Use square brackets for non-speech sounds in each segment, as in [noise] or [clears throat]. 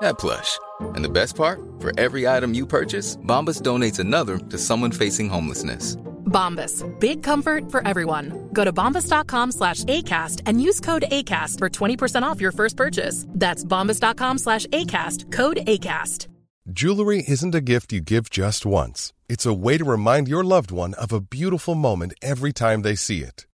that plush. And the best part? For every item you purchase, Bombas donates another to someone facing homelessness. Bombas. Big comfort for everyone. Go to bombas.com slash ACAST and use code ACAST for 20% off your first purchase. That's bombas.com slash ACAST. Code ACAST. Jewelry isn't a gift you give just once. It's a way to remind your loved one of a beautiful moment every time they see it.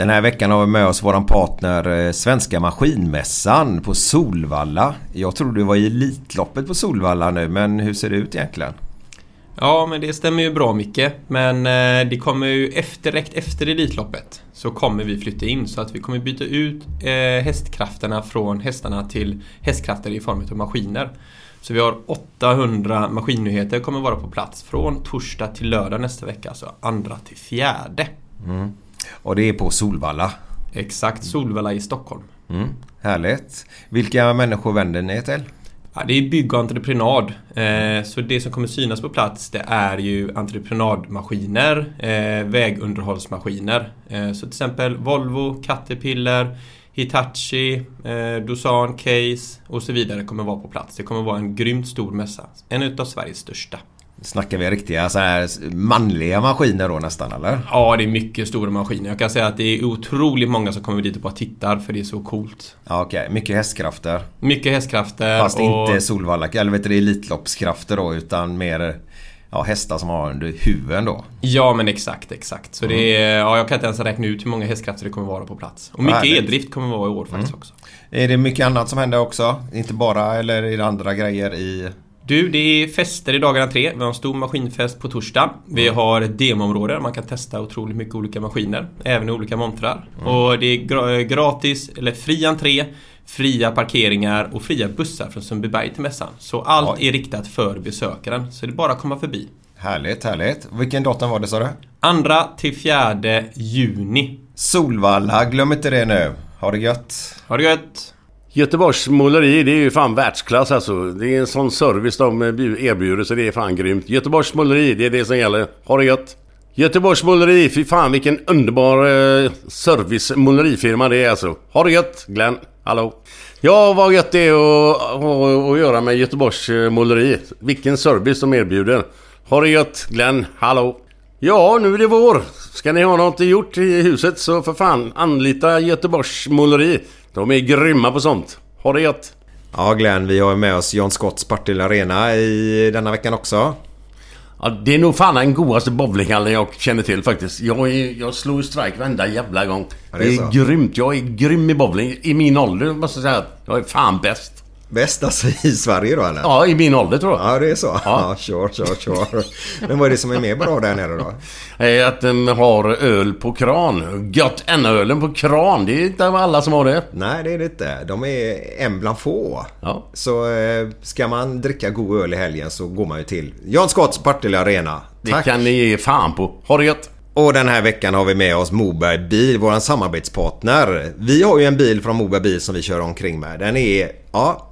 Den här veckan har vi med oss våran partner eh, Svenska Maskinmässan på Solvalla. Jag tror du var i Elitloppet på Solvalla nu, men hur ser det ut egentligen? Ja, men det stämmer ju bra Micke. Men eh, det kommer ju efter, direkt efter Elitloppet så kommer vi flytta in så att vi kommer byta ut eh, hästkrafterna från hästarna till hästkrafter i form av maskiner. Så vi har 800 maskinnyheter kommer vara på plats från torsdag till lördag nästa vecka, alltså andra till fjärde. Mm. Och det är på Solvalla? Exakt, Solvalla i Stockholm. Mm. Härligt. Vilka människor vänder ni er till? Ja, det är bygg och entreprenad. Eh, så det som kommer synas på plats det är ju entreprenadmaskiner, eh, vägunderhållsmaskiner. Eh, så till exempel Volvo, Caterpillar, Hitachi, eh, Doosan, Case och så vidare kommer vara på plats. Det kommer vara en grymt stor mässa. En utav Sveriges största. Snackar vi riktiga så här manliga maskiner då nästan eller? Ja, det är mycket stora maskiner. Jag kan säga att det är otroligt många som kommer dit och bara tittar för det är så coolt. Ja, Okej, okay. mycket hästkrafter. Mycket hästkrafter. Fast och... inte Solvalla, eller vet du, Elitloppskrafter då utan mer ja, hästar som har under huven då. Ja men exakt, exakt. Så mm. det är, ja, jag kan inte ens räkna ut hur många hästkrafter det kommer vara på plats. Och mycket eldrift kommer vara i år faktiskt mm. också. Är det mycket annat som händer också? Inte bara, eller är det andra grejer i du, det är fester i dagarna tre. Vi har en stor maskinfest på torsdag. Vi mm. har ett demoområde där man kan testa otroligt mycket olika maskiner. Även i olika montrar. Mm. Och det är gratis, eller fri entré, fria parkeringar och fria bussar från Sundbyberg till mässan. Så allt Oj. är riktat för besökaren. Så det är bara att komma förbi. Härligt, härligt. Vilken datum var det sa du? Andra till fjärde juni. Solvalla, glöm inte det nu. Ha det gött. Ha det gött. Göteborgs måleri, det är ju fan världsklass alltså. Det är en sån service de erbjuder så det är fan grymt. Göteborgs måleri, det är det som gäller. Ha det gött! Göteborgs måleri, fy fan vilken underbar eh, service målerifirma det är alltså. Ha det gött! Glenn, hallå! Ja, vad gött det är att, att, att göra med Göteborgs eh, måleri. Vilken service de erbjuder. Ha det gött! Glenn, hallå! Ja, nu är det vår. Ska ni ha något gjort i huset så för fan anlita Göteborgs måleri. De är grymma på sånt. Ha det gött! Ja Glenn, vi har med oss John Scotts Partille Arena i denna veckan också. Ja, det är nog fan den godaste bowlinghallen jag känner till faktiskt. Jag, är, jag slår strike varenda jävla gång. Ja, det, är, det är grymt. Jag är grym i bowling. I min ålder måste jag säga att jag är fan bäst. Bäst alltså i Sverige då eller? Ja, i min ålder tror jag. Ja, det är så? Ja, ja sure, sure, sure. Men vad är det som är mer bra där nere då? Att de har öl på kran. Gött ölen på kran. Det är inte alla som har det. Nej, det är det inte. De är en bland få. Ja. Så eh, ska man dricka god öl i helgen så går man ju till Jan Scotts Partille Arena. Tack. Det kan ni ge fan på. Ha det gött! Och den här veckan har vi med oss Moberg Bil, vår samarbetspartner. Vi har ju en bil från Moberg Bil som vi kör omkring med. Den är, ja,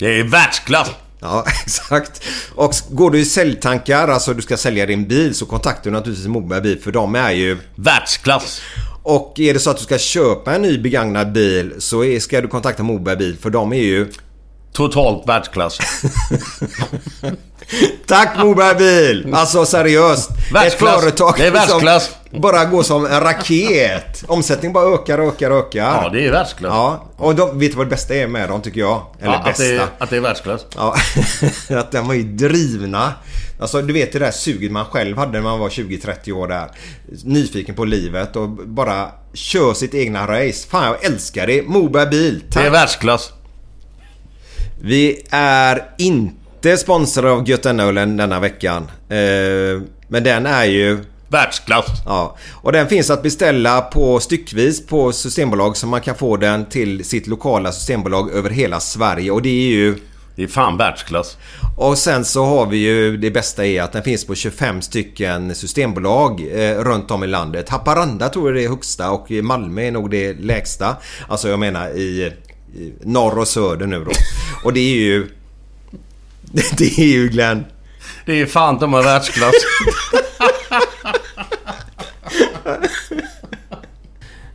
det är världsklass! Ja, [laughs] exakt. Och går du i säljtankar, alltså du ska sälja din bil, så kontaktar du naturligtvis Moberg Bil för de är ju... Världsklass! Och är det så att du ska köpa en ny begagnad bil så ska du kontakta Moberg Bil för de är ju... Totalt världsklass. [laughs] Tack Moberg Bil! Alltså seriöst. Världsklass. Ett företag Det är världsklass. som bara går som en raket. [laughs] Omsättningen bara ökar, ökar, ökar. Ja, det är världsklass. Ja, och de, vet du vad det bästa är med dem tycker jag? Eller Ja, att, bästa. det att det är världsklass. Ja, [laughs] att de var ju drivna. Alltså du vet det där suget man själv hade när man var 20-30 år där. Nyfiken på livet och bara kör sitt egna race. Fan jag älskar det. Moberg bil. Det är Tack. världsklass. Vi är inte sponsrade av Götaölen denna veckan. Eh, men den är ju... Världsklass. Ja, och den finns att beställa på styckvis på Systembolag så man kan få den till sitt lokala Systembolag över hela Sverige och det är ju... Det är fan världsklass. Och sen så har vi ju det bästa är att den finns på 25 stycken systembolag eh, runt om i landet. Haparanda tror jag det är högsta och i Malmö är nog det lägsta. Alltså jag menar i, i norr och söder nu då. [laughs] Och det är ju... [laughs] Det är ju Glenn. Det är fan de är världsklass. [laughs]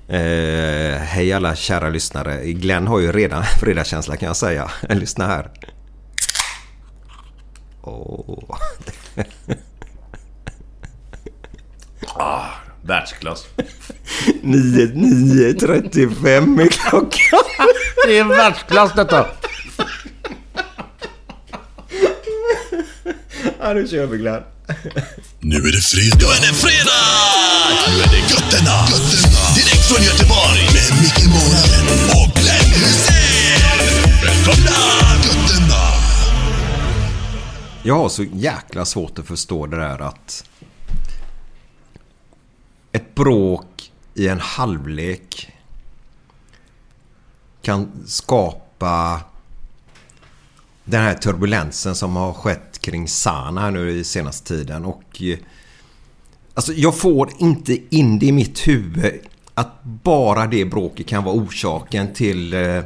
Eh, hej alla kära lyssnare. Glenn har ju redan [laughs] fredagskänsla kan jag säga. [laughs] Lyssna här. Åh. [laughs] världsklass. 9.35 är klockan. Det är världsklass detta. Ja, nu kör vi Glenn. Nu är det fredag. Nu är det fredag! Nu är det Götterna. Götterna. Från Göteborg. Med Micke Månaden och Glenn Hysén. Välkomna gutterna! Jag har så jäkla svårt att förstå det där att ett bråk i en halvlek kan skapa den här turbulensen som har skett kring Sana här nu i senaste tiden. Och eh, Alltså jag får inte in det i mitt huvud att bara det bråket kan vara orsaken till eh,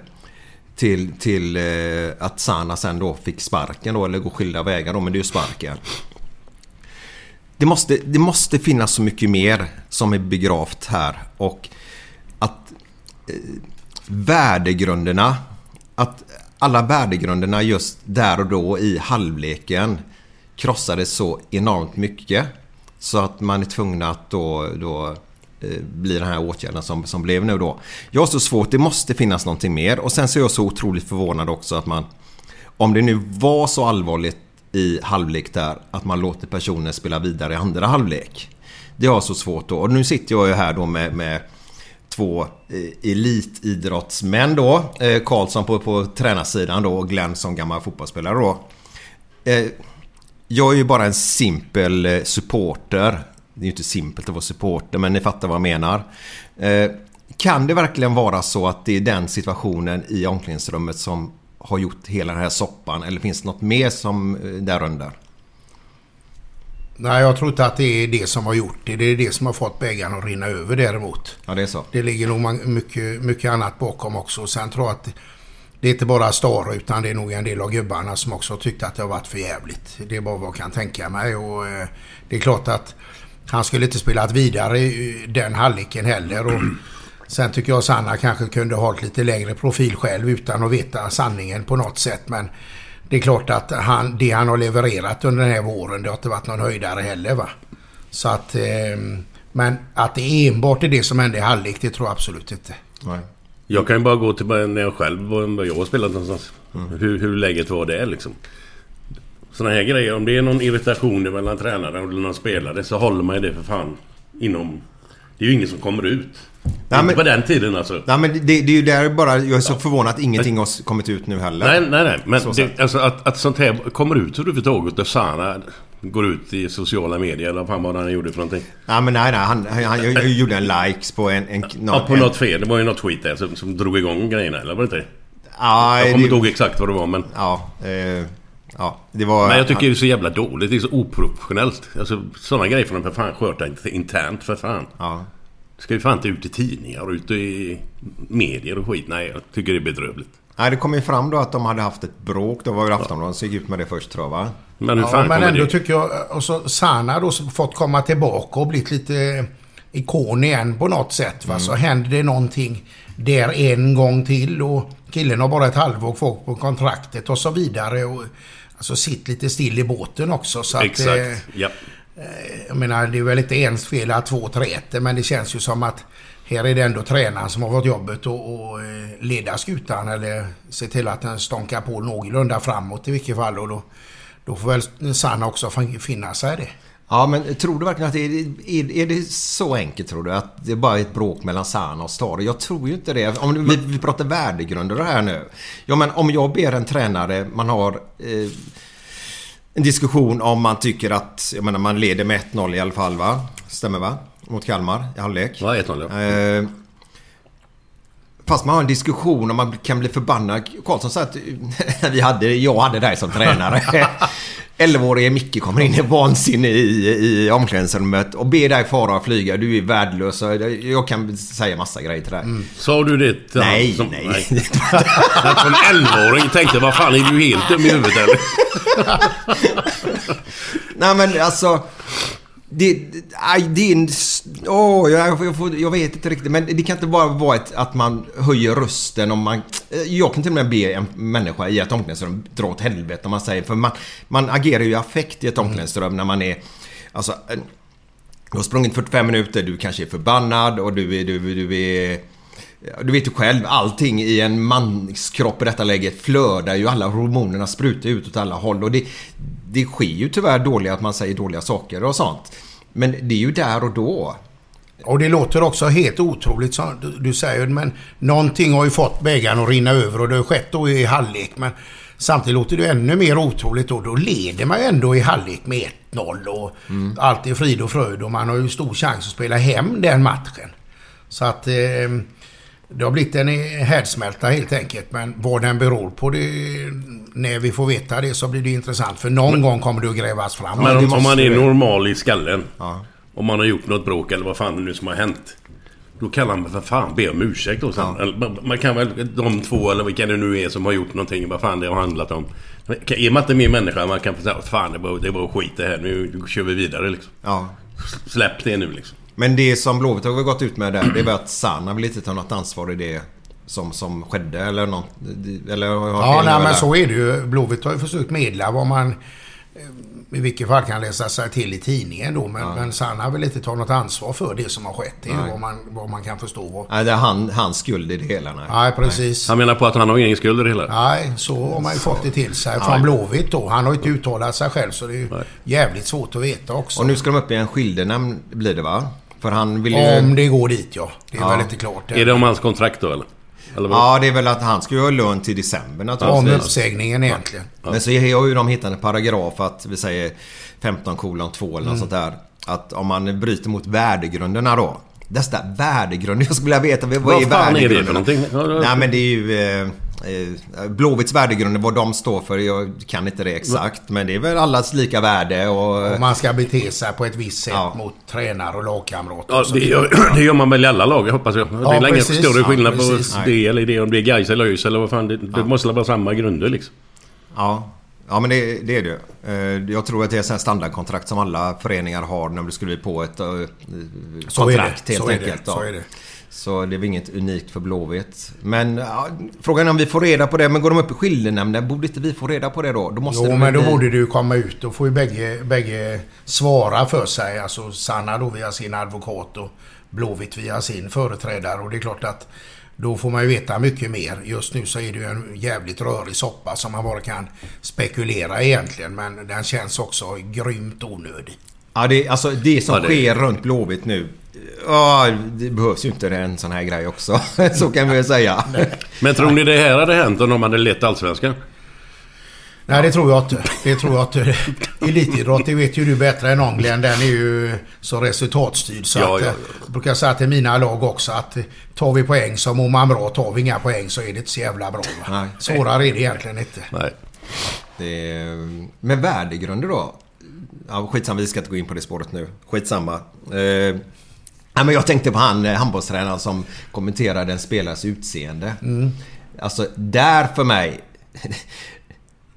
till, till eh, att Sana sen då fick sparken då eller gå skilda vägar då men det är ju sparken. Det måste, det måste finnas så mycket mer som är begravt här och att eh, värdegrunderna att alla värdegrunderna just där och då i halvleken krossades så enormt mycket så att man är tvungen att då, då Eh, blir den här åtgärden som, som blev nu då. Jag har så svårt, det måste finnas någonting mer och sen så är jag så otroligt förvånad också att man om det nu var så allvarligt i halvlek där att man låter personer spela vidare i andra halvlek. Det har jag så svårt då. Och nu sitter jag ju här då med, med två eh, elitidrottsmän då. Eh, Karlsson på, på tränarsidan då och Glenn som gammal fotbollsspelare då. Eh, jag är ju bara en simpel eh, supporter. Det är ju inte simpelt att vara supporter men ni fattar vad jag menar. Eh, kan det verkligen vara så att det är den situationen i omklädningsrummet som har gjort hela den här soppan? Eller finns det något mer som eh, där under? Nej, jag tror inte att det är det som har gjort det. Det är det som har fått bägaren att rinna över däremot. Ja, det är så. Det ligger nog mycket, mycket annat bakom också. Sen tror jag att det är inte bara Stara utan det är nog en del av gubbarna som också har tyckt att det har varit för jävligt. Det är bara vad jag kan tänka mig. Och, eh, det är klart att han skulle inte spelat vidare i den halvleken heller. Och sen tycker jag Sanna kanske kunde ha ett lite längre profil själv utan att veta sanningen på något sätt. Men det är klart att han, det han har levererat under den här våren, det har inte varit någon höjdare heller va. Så att... Eh, men att det enbart är det som hände i halvlek, det tror jag absolut inte. Nej. Jag kan ju bara gå till när jag själv var jag har spelat någonstans. Mm. Hur, hur läget var det liksom. Sådana här grejer. Om det är någon irritation mellan tränaren och någon spelare så håller man ju det för fan inom... Det är ju ingen som kommer ut. Nej, men- på den tiden alltså. Nej men det, det är ju där bara, jag är så förvånad att ingenting har kommit ut nu heller. Nej, nej, nej. Men det, alltså att, att sånt här kommer ut överhuvudtaget och Sana går ut i sociala medier eller vad fan var det han gjorde för någonting. Nej men nej, nej han, han, han jag gjorde en likes på en... en, Ja, på en, något fel. Det var ju något skit där som, som drog igång grejerna, eller var det inte? Ja, Jag kommer det- inte ihåg exakt vad det var men... Ja, eh, ja, det var... Men jag tycker det är så jävla dåligt. Det är så oprofessionellt. Alltså sådana grejer får de för fan sköta inte internt för fan. Ja. Ska ju fan inte ut i tidningar och ut i medier och skit. Nej, jag tycker det är bedrövligt. Nej, det kom ju fram då att de hade haft ett bråk. Då var ju Aftonbladet som gick ut med det först tror jag va? Men hur Ja, fan men kommer ändå det... tycker jag... Och så Sana då som fått komma tillbaka och blivit lite ikon igen på något sätt. Va? Så händer det någonting där en gång till och killen har bara ett halvår kvar på kontraktet och så vidare. Och, alltså sitt lite still i båten också. Så att, eh, Exakt. Ja. jag menar, det är väl inte ens fel att två träter, men det känns ju som att här är det ändå tränaren som har fått jobbet och, och eh, leda skutan eller se till att den stånkar på någorlunda framåt i vilket fall. Och då, då får väl Sanna också fin- finna sig i det. Ja, men tror du verkligen att det är, är, är det så enkelt tror du? Att det är bara är ett bråk mellan Sana och Stare? Jag tror ju inte det. Om vi, vi pratar värdegrunder här nu. Ja, men om jag ber en tränare, man har eh, en diskussion om man tycker att, jag menar man leder med 1-0 i alla fall va? Stämmer va? Mot Kalmar i halvlek. Ja, 1-0 ja. Eh, Fast man har en diskussion och man kan bli förbannad. Karlsson sa att [laughs] vi hade, jag hade dig som tränare. [laughs] 11-årige Micke kommer in i vansinne i, i omklädningsrummet och ber dig fara och flyga. Du är värdelös. Jag kan säga massa grejer till dig. Sa du det till Nej, som- nej. Att en 11-åring tänkte, vad fan är du helt dum i huvudet eller? [laughs] Nej men alltså... Det, aj, det är en... Åh, jag, jag, får, jag vet inte riktigt. Men det kan inte bara vara ett, att man höjer rösten om man... Jag kan till och med be en människa i ett omklädningsrum dra åt helvete om man säger... För man, man agerar ju i affekt i ett omklädningsrum när man är... Alltså... Du har sprungit 45 minuter, du kanske är förbannad och du är... Du, du är Ja, Du vet ju själv, allting i en mans kropp i detta läget flödar ju. Alla hormonerna sprutar ut åt alla håll. Och det, det sker ju tyvärr dåliga, att man säger dåliga saker och sånt. Men det är ju där och då. Och det låter också helt otroligt som du, du säger, men någonting har ju fått bägaren att rinna över och det har skett då i halvlek. Men samtidigt låter det ännu mer otroligt då. Då leder man ju ändå i halvlek med 1-0 och allt är frid och fröjd och man har ju stor chans att spela hem den matchen. Så att eh, det har blivit en härdsmälta helt enkelt. Men vad den beror på det, när vi får veta det så blir det intressant. För någon gång kommer det att grävas fram. Men om, om man är normal i skallen. Ja. Om man har gjort något bråk eller vad fan det nu som har hänt. Då kan man för fan be om ursäkt då sen. Eller, man- kan väl, de två eller vilka det nu är som har gjort någonting, vad fan det har handlat om. Är man inte mer människa, man kan säga fan det var, det var skit det här, nu kör vi vidare liksom. Ja. Släpp det nu liksom. Men det som Blåvitt har gått ut med där, det är väl att Sanna vill inte ta något ansvar i det som, som skedde eller något. Eller har Ja, nej, men eller? så är det ju. Blåvitt har ju försökt medla vad man eh, i vilket fall kan läsa sig till i tidningen då. Men, men Sanna vill inte ta något ansvar för det som har skett. Det är vad man, vad man kan förstå. Nej, det är han, hans skuld i det hela. Nej. Nej, precis. Han menar på att han har ingen skuld i det hela. Nej, så har man ju fått det till sig från Blåvitt då. Han har ju inte uttalat sig själv så det är ju jävligt svårt att veta också. Och nu ska de upp i en skildenämnd blir det va? För han vill ju... Om det går dit ja. Det är Ja. väl inte klart Är det om hans kontrakt då eller? eller? Ja, det är väl att han ska ju ha lön till december Om naturligtvis. uppsägningen egentligen. Men så har ju de hittat en paragraf att vi säger 15 kolon 2 eller något Mm. sånt där. Att om man bryter mot värdegrunderna då. Dessa värdegrunder. [laughs] Jag skulle vilja veta vad, Vad är fan är det för värdegrunderna? någonting? Ja, ja. Nej men det är ju... Eh, Blåvitts värdegrunder, vad de står för. Jag kan inte det exakt. Men det är väl allas lika värde och... Om man ska bete sig på ett visst sätt Ja. mot tränare och lagkamrater. Ja, och det, gör, [clears throat] det gör man väl i alla lag hoppas jag. det är ingen större Ja, skillnad precis. på det eller det om det är Gais eller ÖIS eller vad fan. Det, det måste vara samma grunder liksom. Ja. Ja men det, det är det Eh, Jag tror att det är ett standardkontrakt som alla föreningar har när du skriver på ett eh, Så är det. kontrakt helt Så är det. enkelt. Så är det. Så det är väl inget unikt för Blåvitt. Men ja, frågan är om vi får reda på det. Men går de upp i skiljenämnden, borde inte vi få reda på det då? Då måste Jo, det men då bli- borde det ju komma ut. Då får ju bägge, bägge svara för sig. Alltså Sanna då via sin advokat och Blåvitt via sin företrädare. Och det är klart att då får man ju veta mycket mer. Just nu så är det ju en jävligt rörig soppa som man bara kan spekulera egentligen. Men den känns också grymt onödig. Ja, det, alltså det som Ja, det- sker runt Blåvitt nu. Ja, det behövs ju inte en sån här grej också. [laughs] Så kan vi väl säga. Men tror ni det här hade hänt om de hade lett Allsvenskan? Nej, det tror jag inte. Det tror jag inte. Elitidrott, det vet ju du bättre än någon Glenn. Den är ju så resultatstyrd. Så Ja, att, ja. eh, Jag brukar säga till mina lag också att tar vi poäng så mår man bra. Tar vi inga poäng så är det inte så jävla bra. Va? Nej. Svårare är det egentligen inte. Nej. Det är, med värdegrunder då? Ja, skitsamma, vi ska inte gå in på det spåret nu. Skitsamma. Eh, ja, men jag tänkte på han eh, handbollstränaren som kommenterade en spelares utseende. Alltså, där för mig... [laughs]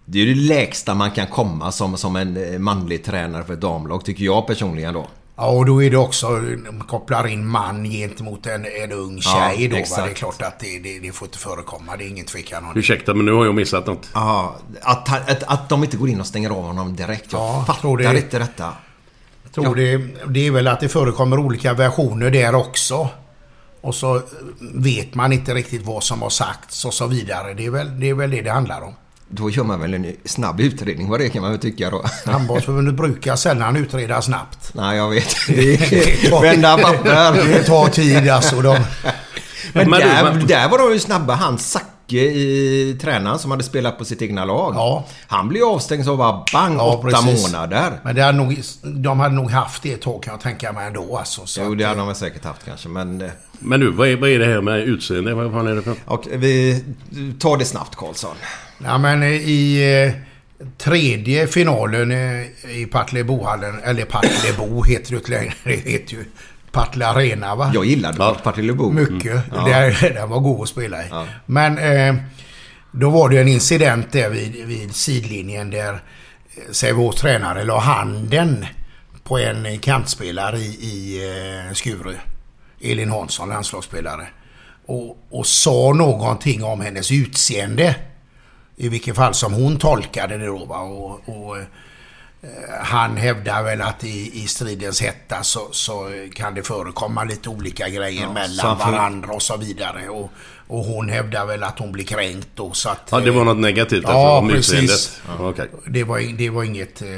Det är det lägsta man kan komma som, som en eh, manlig tränare för ett damlag, tycker jag personligen då. Ja, och då är det också, de kopplar in man gentemot en, en ung Ja, tjej då. Va? Det är klart att det, det, det får inte förekomma. Det är ingen tvekan om det. Ursäkta, men nu har jag missat något. Ja, att, att, att de inte går in och stänger av honom direkt. Jag Ja, fattar tror det- inte detta. Tror det, det är väl att det förekommer olika versioner där också. Och så vet man inte riktigt vad som har sagts och så vidare. Det är väl det är väl det, det handlar om. Då gör man väl en snabb utredning vad det kan man väl tycka då. [laughs] Handbollsförbundet brukar sällan utreda snabbt. Nej, jag vet. [laughs] Det är vända papper. [laughs] Det tar tid alltså. De, Men, Men du, där, men- där var de ju snabba. Han Zacke i tränaren som hade spelat på sitt egna lag. Ja. Han blev avstängd så bara bang, Ja, åtta precis. månader. men det hade nog, de hade nog haft det ett tag kan jag tänka mig ändå. Alltså, så Jo, det hade de väl säkert haft kanske. Men... eh, Men du, vad är, vad är det här med utseende? Vad fan är det för... Och vi tar det snabbt Karlsson. Ja, men i eh, tredje finalen eh, i Partillebohallen, eller Partillebo heter det inte längre. [laughs] Det heter ju Partille Arena va? Jag gillade Ja. Partillebo. Mycket. Ja. Där, [laughs] den var god att spela i. Ja. Men eh, då var det en incident där vid, vid sidlinjen där eh, säg vår tränare la handen på en kantspelare i, i eh, Skuru. Elin Hansson, landslagsspelare. Och, och sa någonting om hennes utseende. I vilket fall som hon tolkade det då. Va? Och, och, eh, han hävdar väl att i, i stridens hetta så, så kan det förekomma lite olika grejer så mellan får- varandra och så vidare. Och, och hon hävdar väl att hon blir kränkt då så att... Ja, det var något negativt alltså, Ja, om precis. utseendet. Ja, okej. det var, det var inget, eh,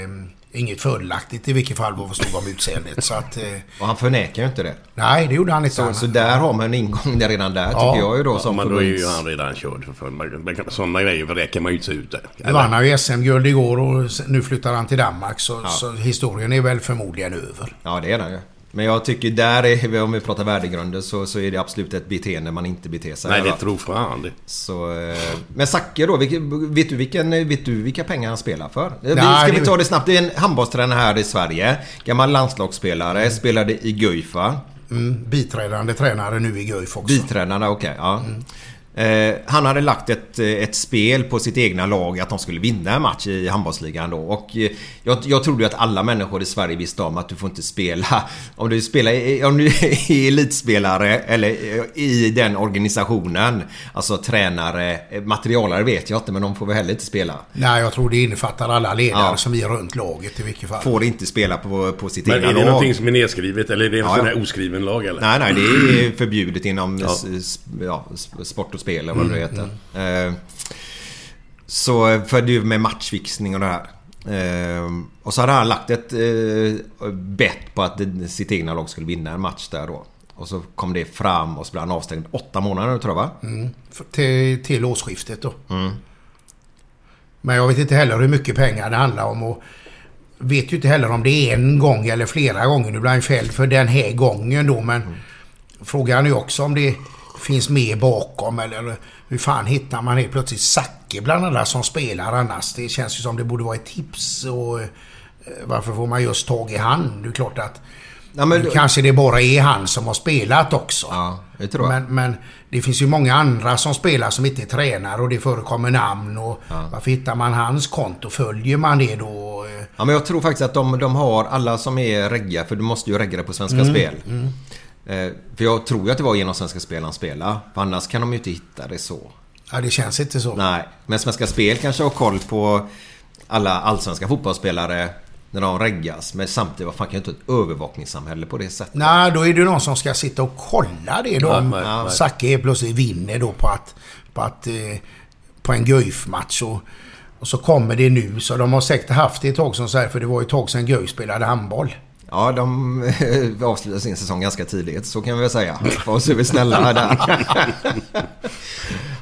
inget fördelaktigt i vilket fall vad stod om utseendet. Så att, eh, Och han förnekar ju inte det. nej, det gjorde han inte. Så, Han- så där har man en ingång där redan där Ja. tycker jag ju då Ja, som men då är ju han redan körd. För Sådana grejer räcker man ju inte ut. Nu vann han ju SM-guld igår och nu flyttar han till Danmark. Så, så historien är väl förmodligen över. Ja, det är den ju. Men jag tycker där, är, om vi pratar värdegrunder, så, så är det absolut ett beteende man inte beter sig. Nej, det tror fan det. Så, eh, men Zacke då, vet, du vilken, vet du vilka pengar han spelar för? Vi- Nej, Ska vi ta det snabbt? Det är en handbollstränare här i Sverige. Gammal landslagsspelare, spelade i Guif va? Mm, biträdande tränare nu i Guif också. Bitränarna, okej. ja. Eh, han hade lagt ett, eh, ett spel på sitt egna lag att de skulle vinna en match i handbollsligan då. Och eh, jag, jag trodde ju att alla människor i Sverige visste om att du får inte spela... [laughs] Om du spelar om du [laughs] är elitspelare eller eh, i den organisationen. Alltså tränare, materialare vet jag inte men de får väl heller inte spela. Nej, jag tror det innefattar alla ledare Ja. som är runt laget i vilket fall. Får inte spela på, på sitt Men egna är det lag. någonting som är nedskrivet eller är det en Ja, sån ja. här oskriven lag eller? Nej, nej, det är förbjudet inom Ja. ja, sport och spel eller vad det heter. Eh, Så för det är med matchfixning och det här. Eh, Och så hade han lagt ett eh, bett på att sitt egna lag skulle vinna en match där då. Och så kom det fram och så blev han avstängd åtta månader tror jag va? F- till, till årsskiftet då. Men jag vet inte heller hur mycket pengar det handlar om. Och vet ju inte heller om det är en gång eller flera gånger nu blir han fälld för den här gången då. Men frågan är ju också om det finns mer bakom eller hur fan hittar man helt plötsligt Zacke bland alla som spelar annars? Det känns ju som det borde vara ett tips och eh, varför får man just tag i han? Det är klart att Ja, men, kanske det bara är han som har spelat också. ja, det tror jag. Men, men det finns ju många andra som spelar som inte är tränare och det förekommer namn. Och Varför hittar man hans konto? Följer man det då? Ja, men jag tror faktiskt att de, de har alla som är regga, för du måste ju regga det på Svenska Spel. Eh, för jag tror ju att det var genom Svenska Spel han spelade. För annars kan de ju inte hitta det så. Ja, det känns inte så. Nej, men Svenska Spel kanske har koll på alla allsvenska fotbollsspelare när de reggas. Men samtidigt, vad fan kan ju inte ett övervakningssamhälle på det sättet? Nej, då är det någon som ska sitta och kolla det då. Ja, Om nej. Zacke plötsligt vinner då på att... På, att, eh, på en Guif-match. Och, och så kommer det nu. Så de har säkert haft det ett tag som så här, för det var ju ett tag sedan Guif spelade handboll. Ja, de avslutade sin säsong ganska tidigt, så kan vi väl säga. Var så är vi snälla där. [laughs]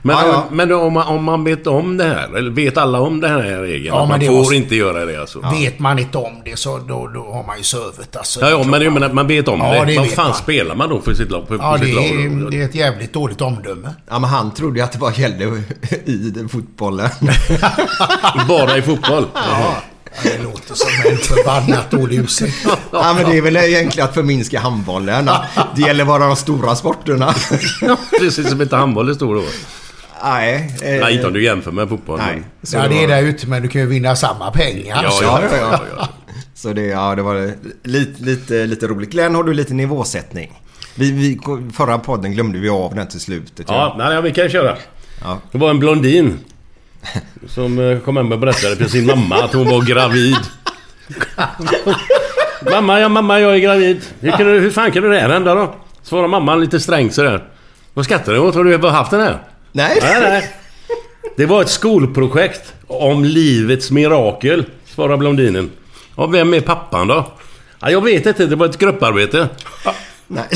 Men, Ja, ja. men om, man, om man vet om det här, eller vet alla om den här regeln? Ja, man det får måste- inte göra det alltså? Ja, Vet man inte om det så då, då har man ju sövit. Alltså, ja, men jag menar, man vet om Ja, det. det Vad fan man. spelar man då för sitt lag? För, Ja, för det sitt lag är, det är ett jävligt dåligt omdöme. Ja, men han trodde ju att det bara gällde i den fotbollen. [laughs] Bara i fotboll? Ja, det låter som en förbannat dålig ursäkt. Ja, men det är väl egentligen att förminska handbollen. Det gäller bara de stora sporterna. Precis som inte handboll är stor då. Nej. eh, Nej, inte om du jämför med fotboll. Nej. Så Ja, det är där ute men du kan ju vinna samma pengar. Ja, så- ja, ja, ja, ja. ja, ja. Så det, ja, det var lite, lite, lite roligt. Glenn, har du lite nivåsättning? Vi, vi, förra podden glömde vi av den till slutet. Ja, nej, vi kan köra. Ja. Det var en blondin. Som eh, kom hem och berättade för sin mamma att hon var gravid. mamma, ja mamma, jag är gravid. Hur, kan du, hur fan kan det här hända då? Svarade mamman lite strängt sådär. Vad skrattar du åt? Har du haft den här? Nej. Nej, nej. Det var ett skolprojekt om livets mirakel, svarade blondinen. Och vem är pappan då? Ja, jag vet inte, det var ett grupparbete. Nej. [laughs]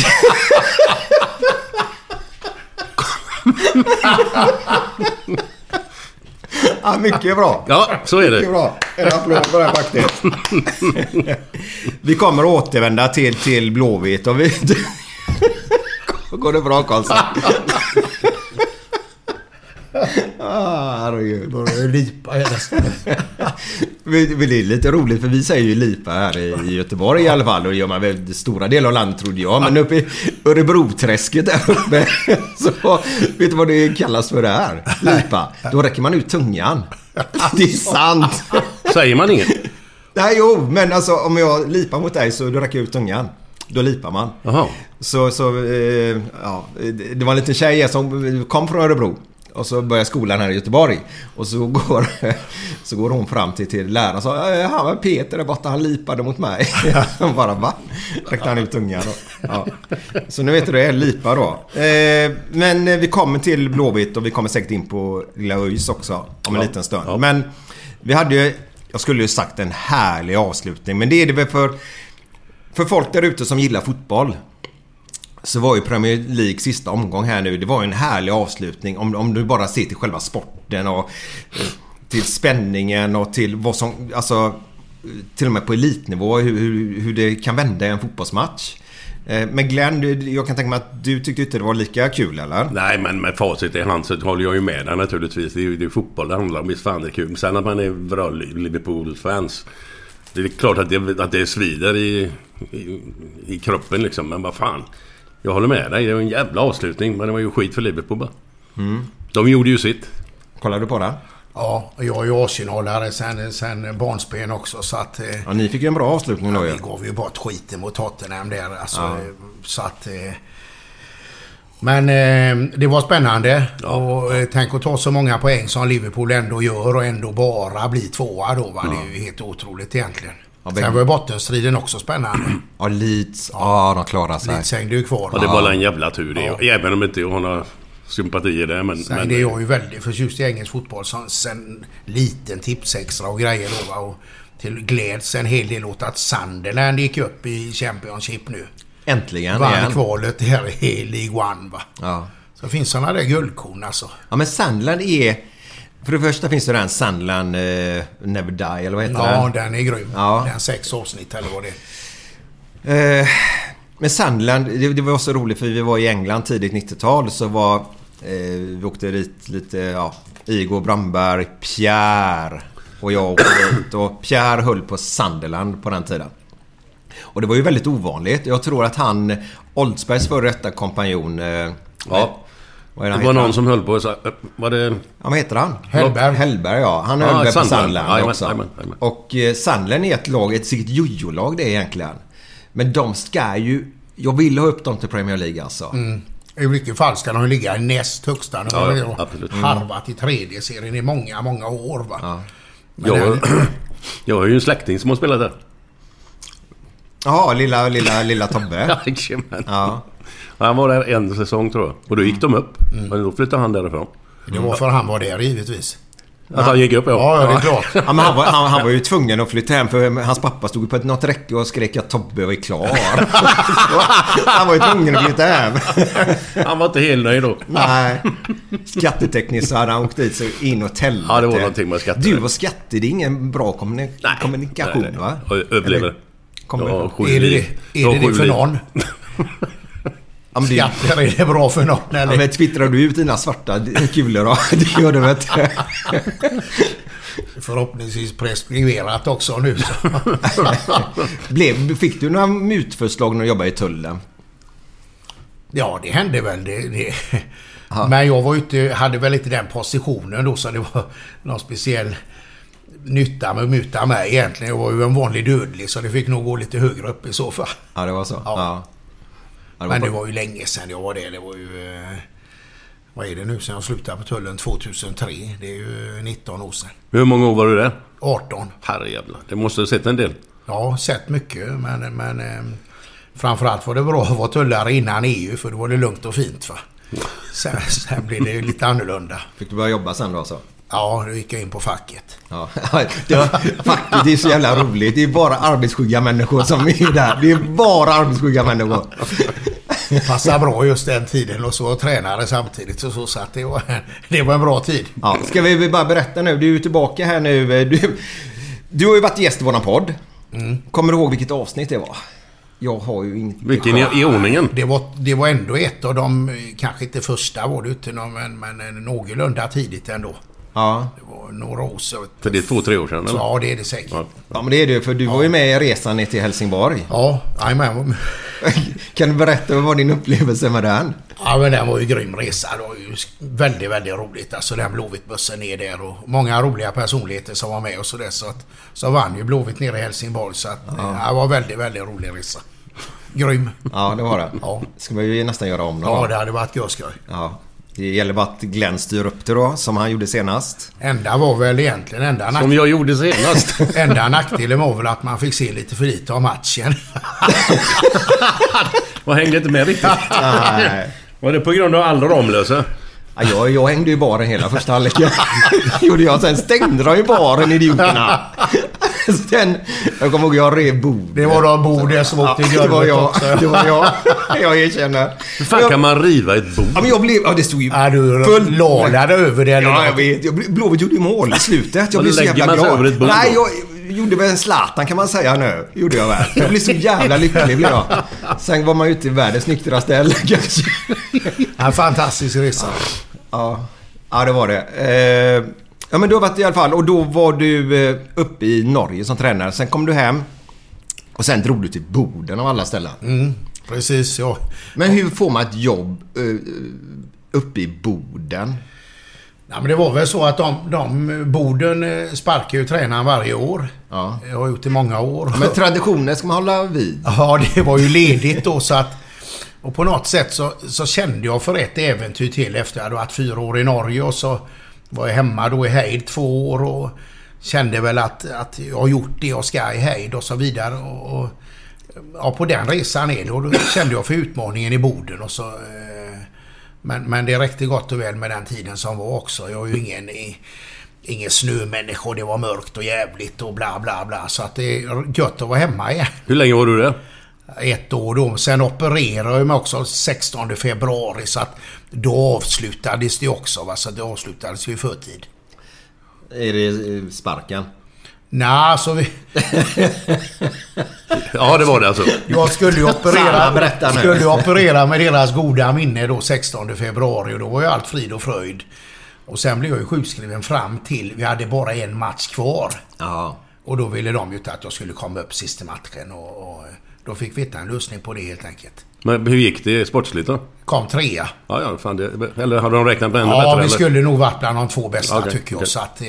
ja, mycket bra. Ja, så är Mycket det. bra. En applåd för det faktiskt. [laughs] vi kommer att återvända till, till Blåvitt och vi... [laughs] Går det bra Karlsson? Ah, herregud. Börjar lipa. [laughs] Men det är lite roligt för vi säger ju Lipa här i Göteborg i alla fall och det gör man väl i stora delar av landet trodde jag. Men uppe i Örebroträsket där uppe [laughs] så vet du vad det kallas för där? Lipa. Då räcker man ut tungan. Det är sant. [laughs] Säger man inget? Nej jo, men alltså om jag lipar mot dig så då räcker jag ut tungan. Då lipar man. Jaha. Så, så eh, ja, det- det var en liten tjej som kom från Örebro. Och så började skolan här i Göteborg. Och så går, så går hon fram till, till läraren och sa "Eh, Han var Peter där borta, han lipade mot mig. [laughs] Hon bara va? Räckte han ut tungan. Ja. Så nu vet du det, lipa då. Eh, men eh, vi kommer till Blåvitt och vi kommer säkert in på Lilla ÖIS också om en Ja. liten stund. Ja. Men vi hade ju, jag skulle ju sagt en härlig avslutning. Men det är det väl för, för folk där ute som gillar fotboll. Så var ju Premier League sista omgång här nu. Det var ju en härlig avslutning. Om, om du bara ser till själva sporten och eh, till spänningen och till vad som... Alltså till och med på elitnivå hur, hur, hur det kan vända i en fotbollsmatch. Eh, men Glenn, jag kan tänka mig att du tyckte inte det var lika kul eller? Nej, men med facit i hand så håller jag ju med dig naturligtvis. Det är ju det är fotboll det handlar om. Visst fan det är kul. Men sen att man är bra Liverpool-fans. Det är klart att det, att det svider i, i, i kroppen liksom. Men vad fan. Jag håller med dig. Det var en jävla avslutning. Men det var ju skit för Liverpool bara. De gjorde ju sitt. Kollar du på det? Ja, och jag är ju Arsenalare sen, sen barnsben också så att... eh, Ja, ni fick ju en bra avslutning då ju. Vi gav ju bort skiten mot Tottenham där alltså. eh, Så att... eh, Men eh, det var spännande. Och eh, tänk att ta så många poäng som Liverpool ändå gör och ändå bara bli tvåa då va. Det är ju helt otroligt egentligen. Ja, Sen var ju bottenstriden också spännande. [clears throat] Ja, Leeds. Ja, de klarar sig. Leeds hängde ju kvar. Och det va. var en jävla tur det. Även om inte jag har några sympatier där. Men, Sen men det är jag ju väldigt förtjust i engelsk fotboll. Som sen liten tipsextra och grejer då va. Och till gläds en hel del åt att Sunderland gick upp i Championship nu. Äntligen Vann igen. kvalet här i League One va. Ja. Så finns sådana där guldkorn alltså. Ja men Sandland är... För det första finns det den Sandland eh, Never Die eller vad heter Ja, den? den är grym. Ja. Den sex avsnitt eller vad det är. Eh, men Sandland, det, det var så roligt för vi var i England tidigt 90-tal så var... Eh, vi åkte dit lite, ja... Igor Brandberg, Pierre och jag åkte dit och Pierre höll på Sunderland på den tiden. Och det var ju väldigt ovanligt. Jag tror att han, Oldsbergs före detta kompanjon... Eh, Ja. Vad är Det var någon han? som höll på... Så, vad det... Ja, vad heter han? Hellberg. Hellberg, ja. Han Ja, höll väl på Sandland. Jajamän, också. jajamän, jajamän. Och eh, Sandland är ett lag, ett sitt jojo-lag det är egentligen. Men de ska ju... Jag vill ha upp dem till Premier League alltså. I vilket fall ska de ju ligga i näst högsta. De har Ja, absolut. harvat i tredje serien i många, många år va. Men Jag, den- [clears throat] jag har ju en släkting som har spelat där. Jaha, lilla, lilla, lilla Tobbe. [laughs] Ja. Han var där en säsong tror jag. Och då gick de upp. Men då flyttade han därifrån. Det var för han var där givetvis. Att han gick upp ja. Ja, det är klart. Ja, men han, var, han, han var ju tvungen att flytta hem för hans pappa stod på ett- något räcke och skrek att Tobbe var klar. [laughs] han var ju tvungen att flytta hem. Han var inte helt nöjd då. Nej. Skattetekniskt så hade han åkt dit så in och helvete. Ja, det var någonting med skatter. Du och skatter, det är ingen bra kommuni- Nej. kommunikation Nej, nej. va? Och överlever. Kommer- Ja, sju Är det det, Jag är det, det för liv. någon? [laughs] Ja, Skatter, är det bra för någon ja, eller? men twittrar du ut dina svarta kulor då? [laughs] Det gör du väl inte? [laughs] Förhoppningsvis preskriberat också nu. [laughs] Blev, fick du några mutförslag när du jobbade i tullen? Ja, det hände väl. Det, det. Men jag var ute, hade väl inte den positionen då så det var någon speciell nytta med att muta mig egentligen. Jag var ju en vanlig dödlig så det fick nog gå lite högre upp i så fall. Ja, det var så? Ja. Ja, Men det var ju länge sedan jag var det. Det var ju... Eh, vad är det nu sen jag slutade på tullen? 2003. Det är ju 19 år sedan. Hur många år var du där? 18. Herrejävlar. Det måste ha sett en del. Ja, sett mycket men... men eh, framförallt var det bra att vara tullare innan EU för då var det lugnt och fint va. Sen, sen blev det ju lite annorlunda. Fick du börja jobba sen då alltså? Ja, då gick jag in på facket. Ja, [laughs] det var, facket det är så jävla roligt. Det är bara arbetsskygga människor som är där. Det är bara arbetsskygga människor. [laughs] Passade bra just den tiden och så var tränare samtidigt och så, så att det var, [laughs] det var en bra tid. Ja, ska vi bara berätta nu. Du är ju tillbaka här nu. Du, du har ju varit gäst i våran podd. Kommer du ihåg vilket avsnitt det var? Jag har ju inget... Vilken i, i ordningen? Det var, det var ändå ett av de, kanske inte första var det inte, någon, men, men någorlunda tidigt ändå. Ja. Det var några år så. För det är två, tre år sedan eller? ja, det är det säkert. Ja. ja, men det är det för du var ju med i resan ner till Helsingborg. Ja, jajamän. [laughs] Kan du berätta vad var din upplevelse med den? Ja, men det var ju grym resa. Det var ju väldigt, väldigt roligt. Alltså den Blåvitt-bussen ner där och många roliga personligheter som var med och så där. Så, att, så vann ju Blåvitt nere i Helsingborg. Så att, ja. det var väldigt, väldigt rolig resa. Grym. Ja, det var det. Ja. ska vi ju nästan göra om då. Ja, det hade varit görskoj. Ja. Det gäller bara att Glenn styr upp det då, som han gjorde senast. Enda var väl egentligen enda, Som nack- jag gjorde senast. [laughs] enda nackdelen var väl att man fick se lite för lite av matchen. [laughs] Man hängde inte med riktigt. Nej. Var det på grund av all Ramlösa? Ja, jag, jag hängde ju i baren hela första halvleken. [laughs] gjorde jag. Sen stängde de ju baren, idioterna. [laughs] Sen, jag kommer ihåg jag rev bordet. Det var de borden som åkte i [laughs] det var jag. också. Det var jag. [laughs] Jag erkänner. Hur fan jag, kan man riva ett bord? Ja, men jag blev... Ja, det stod ju... Ja, du Full- lalade över det eller Ja, jag något. vet. Jag Blåvitt gjorde ju mål i slutet. Jag blev så jävla glad. över ett bord Nej, jag gjorde väl en Zlatan kan man säga nu. Gjorde jag väl. Jag blev så jävla lycklig blev jag. Sen var man ju ute i världens nyktraste ställe kanske. En fantastisk resa. Ja, ja det var det. Eh, ja, men du har varit i alla fall. Och då var du eh, uppe i Norge som tränare. Sen kom du hem. Och sen drog du till Boden av alla ställen. Mm, precis, ja. Men hur får man ett jobb eh, uppe i Boden? Ja, men det var väl så att de, de Boden eh, sparkar ju tränaren varje år. Ja. Jag har gjort i många år. Men traditioner ska man hålla vid. [laughs] Ja, det var ju ledigt då så att... Och på något sätt så, så kände jag för ett äventyr till efter jag hade varit fyra år i Norge och så var jag hemma då i Heid två år och kände väl att, att jag har gjort det jag ska i Heid och så vidare. Och, och, ja, på den resan är det och då kände jag för utmaningen i Boden och så... Eh, men, men det räckte gott och väl med den tiden som var också. Jag är ju ingen... i- Ingen snömänniska och det var mörkt och jävligt och bla bla bla. Så att det är gött att vara hemma igen Hur länge var du där? ett år då. Sen opererade jag mig också 16 februari så att då avslutades det också. Va? Så det avslutades ju i förtid. Är det eh, sparken? Nej, alltså vi, [laughs] Ja, det var det alltså. jag skulle ju operera, skulle ju operera med deras goda minne då 16 februari och då var ju allt frid och fröjd. Och sen blev jag ju sjukskriven fram till, vi hade bara en match kvar. Ja. Och då ville de ju inte att jag skulle komma upp sista matchen och, och då fick vi hitta en lösning på det helt enkelt. Men hur gick det sportsligt då? Kom trea. Ja, ja, fan det, Eller hade de räknat med ännu Ja, bättre? vi eller? skulle nog varit bland de två bästa Okej, tycker jag. okej. Så att eh,